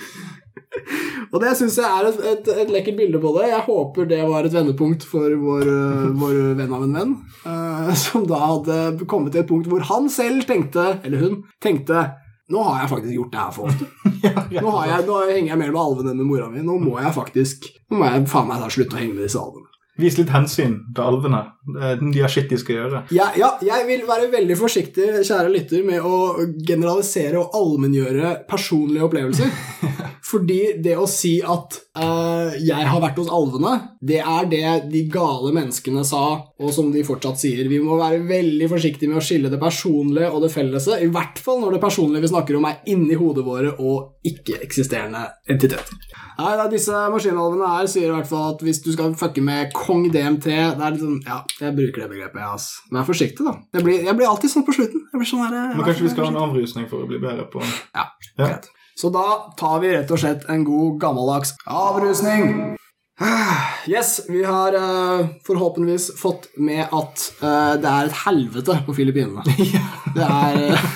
og det syns jeg er et, et, et lekkert bilde på det. Jeg håper det var et vendepunkt for vår, øh, vår venn av en venn, uh, som da hadde kommet til et punkt hvor han selv tenkte, eller hun, tenkte nå har jeg faktisk gjort det her for ofte. Nå, har jeg, nå henger jeg mer med alvene enn med mora mi. Nå må jeg faktisk Nå må jeg faen meg ta slutt å henge med disse alvene. Vis litt hensyn til alvene. Det- De har skitt de skal gjøre. Ja, ja, jeg vil være veldig forsiktig, kjære lytter, med å generalisere og allmenngjøre personlige opplevelser. Fordi det å si at uh, 'jeg har vært hos alvene', det er det de gale menneskene sa, og som de fortsatt sier. Vi må være veldig forsiktige med å skille det personlige og det fellese, i hvert fall når det personlige vi snakker om, er inni hodet våre og ikke-eksisterende entiteter. Nei, da, Disse maskinalvene her sier i hvert fall at hvis du skal fucke med kong DMT det er liksom, Ja, jeg bruker det begrepet, jeg, ass. Vær forsiktig, da. Jeg blir, jeg blir alltid sånn på slutten. Sånn her, Men kanskje vi skal ha en avrusning for å bli bedre på Ja, Ja. greit. Så da tar vi rett og slett en god gammeldags avrusning. Yes, vi har uh, forhåpentligvis fått med at uh, det er et helvete på Filippinene. Det er uh,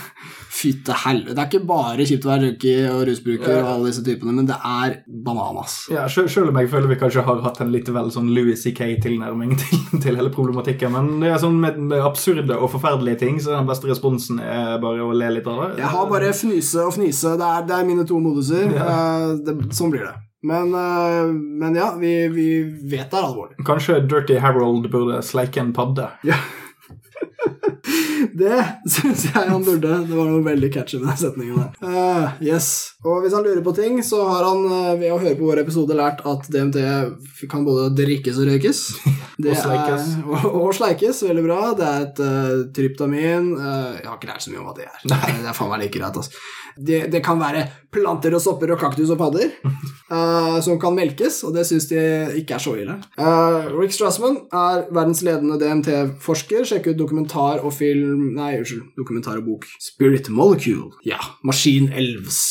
Fytte helvete. Det er ikke bare kjipt å være junkie og rusbruker, og alle disse typene, men det er bananas. Ja, selv, om jeg føler vi kanskje har hatt en litt vel sånn Louis C.K.-tilnærming til, til hele problematikken. Men det er sånn med, med absurde og forferdelige ting, så den beste responsen er bare å le litt av det. Jeg har bare fnyse og fnise. Det er, det er mine to moduser. Ja. det, sånn blir det. Men, eh, men ja, vi, vi vet det er alvorlig. Kanskje Dirty Harold burde sleike en padde. Ja. Det syns jeg han burde. Det var noe veldig catchy med den setningen der. Uh, yes. Og hvis han lurer på ting, så har han eh, ved å høre på vår episode lært at DMT kan både drikkes og røykes. Det Og sleikes. Er, og, og sleikes, veldig bra. Det er et uh, tryptamin uh, Jeg har ikke lært så mye om hva det er. Nei. Det er faen meg like greit, altså. Det, det kan være planter og sopper og kaktus og padder uh, som kan melkes, og det syns de ikke er så ille. Rick Strassman er verdens ledende DMT-forsker. Sjekk ut dokumentar og film Nei, unnskyld. Dokumentar og bok. Spirit Molecule. Ja. Maskin Elves.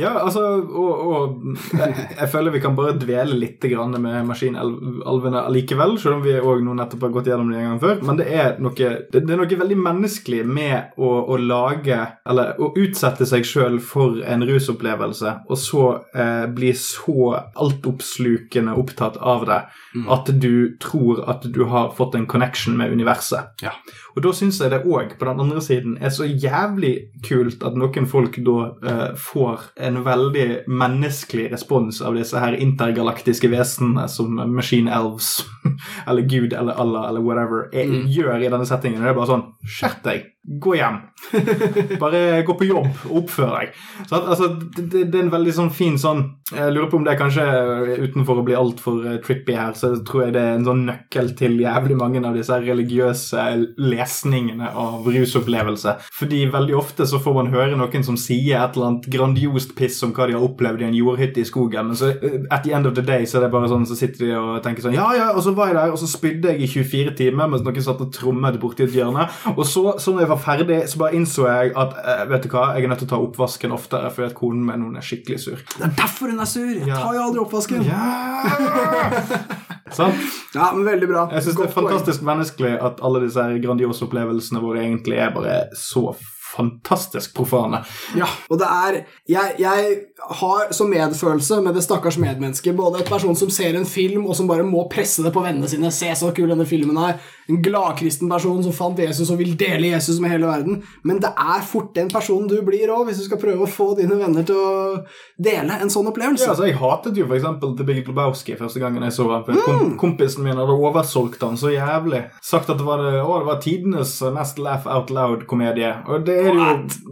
Ja, altså, og, og jeg, jeg føler vi kan bare dvele litt grann med maskinalvene allikevel, selv om vi òg nå nettopp har gått gjennom det en gang før. Men det er noe, det, det er noe veldig menneskelig med å, å lage, eller å utsette seg sjøl for en rusopplevelse, og så eh, bli så altoppslukende opptatt av det at du tror at du har fått en connection med universet. Ja. Og da syns jeg det òg, på den andre siden, er så jævlig kult at noen folk da eh, får en veldig menneskelig respons av disse her intergalaktiske vesenene som Machine Elves eller Gud eller Allah eller whatever er, gjør i denne settingen. Og Det er bare sånn Skjerp deg! Gå hjem! Bare gå på jobb og oppfør deg. Så at, altså, det, det er en veldig sånn fin sånn Jeg lurer på om det er kanskje utenfor å bli altfor uh, trippy her, så tror jeg det er en sånn nøkkel til jævlig mange av disse religiøse lesningene av rusopplevelse. Fordi veldig ofte så får man høre noen som sier et eller annet grandiost piss om hva de har opplevd i en jordhytte i skogen, men så uh, at the end of the day så er det bare sånn, så sitter de og tenker sånn Ja, ja, og så var jeg der, og så spydde jeg i 24 timer mens noen satt og trommet borti et hjørne, og så, så jeg var ferdig, så bare innså jeg at eh, vet du hva, jeg er nødt til å ta oppvasken oftere fordi at konen min hun er skikkelig sur. Det er derfor hun er sur! Jeg tar jo aldri oppvasken. Ja! Sant? Ja, men veldig bra. Jeg syns det er fantastisk poeng. menneskelig at alle disse grandiose opplevelsene våre egentlig er bare så fantastisk profane. Ja, og det er jeg, jeg har så medfølelse med det stakkars medmennesket. Både et person som ser en film, og som bare må presse det på vennene sine. Se så kul denne filmen er. En gladkristen person som fant Jesus og vil dele Jesus med hele verden. Men det er fort den personen du blir òg, hvis du skal prøve å få dine venner til å dele en sånn opplevelse. Ja, altså Jeg hatet jo for eksempel The Big Lebowski første gangen jeg så ham. Mm. kom, kompisen min hadde oversolgt han så jævlig. Sagt at det var, det, å, det var tidenes mest laugh out loud-komedie. Og det er jo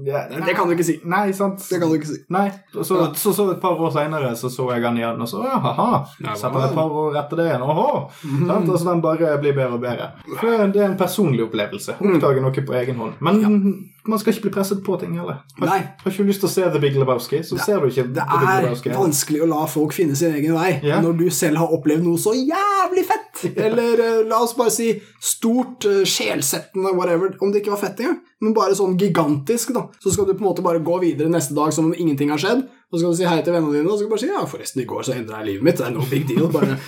ja, Det kan du ikke si. Nei, sant? Det kan du ikke si. Nei, Så, så, så, så et par år senere så så jeg han igjen, og så ja, ha-ha. Setter et par år etter det igjen, åhå. Sant? Og så den bare blir bedre og bedre. For det er en personlig opplevelse. Oppdage noe på egen hånd. Men man skal ikke bli presset på ting heller. Har, Nei. har ikke lyst til å se The Big Lebowski, så ser du ikke Det The Big er vanskelig å la folk finne sin egen vei yeah. når du selv har opplevd noe så jævlig fett. Eller eh, la oss bare si stort, uh, sjelsettende, whatever. Om det ikke var fett engang, men bare sånn gigantisk. da. Så skal du på en måte bare gå videre neste dag som om ingenting har skjedd. Og så skal du si hei til vennene dine, og så skal du bare si ja, forresten, i går så endra jeg livet mitt. Det er no big deal. bare...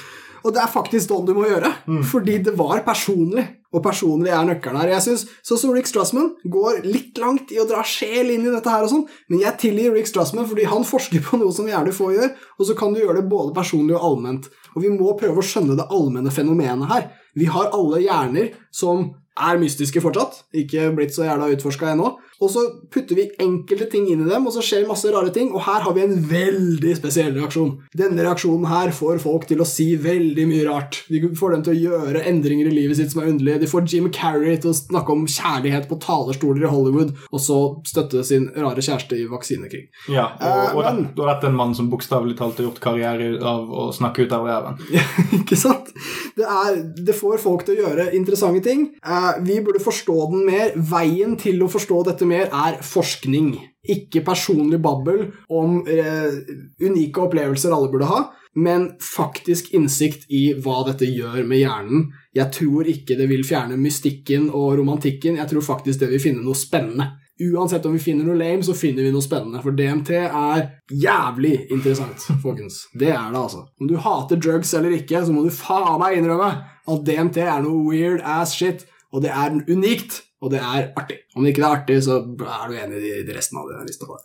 Og det er faktisk sånn du må gjøre, fordi det var personlig. Og personlig er nøkkelen her. Jeg synes, Sånn som Rick Strassman går litt langt i å dra sjel inn i dette her, og sånn, men jeg tilgir Rick Strassman fordi han forsker på noe som jævlig få gjør, og så kan du gjøre det både personlig og allment. Og vi må prøve å skjønne det allmenne fenomenet her. Vi har alle hjerner som er mystiske fortsatt, ikke blitt så jævla utforska ennå. Og så putter vi enkelte ting inn i dem, og så skjer masse rare ting. Og her har vi en veldig spesiell reaksjon. Denne reaksjonen her får folk til å si veldig mye rart. De får dem til å gjøre endringer i livet sitt som er underlige. De får Jim Carrey til å snakke om kjærlighet på talerstoler i Hollywood, og så støtte sin rare kjæreste i vaksinekrig. Ja, og, Eh, og, men- og dette er en mann som bokstavelig talt har gjort karriere av å snakke ut av reven. ikke sant? Det, er, det får folk til å gjøre interessante ting. Eh, vi burde forstå den mer. Veien til å forstå dette mer er forskning. Ikke personlig babbel om eh, unike opplevelser alle burde ha, men faktisk innsikt i hva dette gjør med hjernen. Jeg tror ikke det vil fjerne mystikken og romantikken. Jeg tror faktisk det vil finne noe spennende. Uansett om vi finner noe lame, så finner vi noe spennende. For DMT er jævlig interessant, folkens. Det er det, altså. Om du hater drugs eller ikke, så må du faen meg innrømme at DMT er noe weird ass shit. Og det er unikt, og det er artig. Om det ikke er artig, så er du enig i resten av det. lista.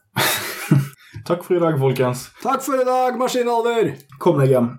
Takk for i dag, folkens. Takk for i dag, maskinalder! Kom deg hjem.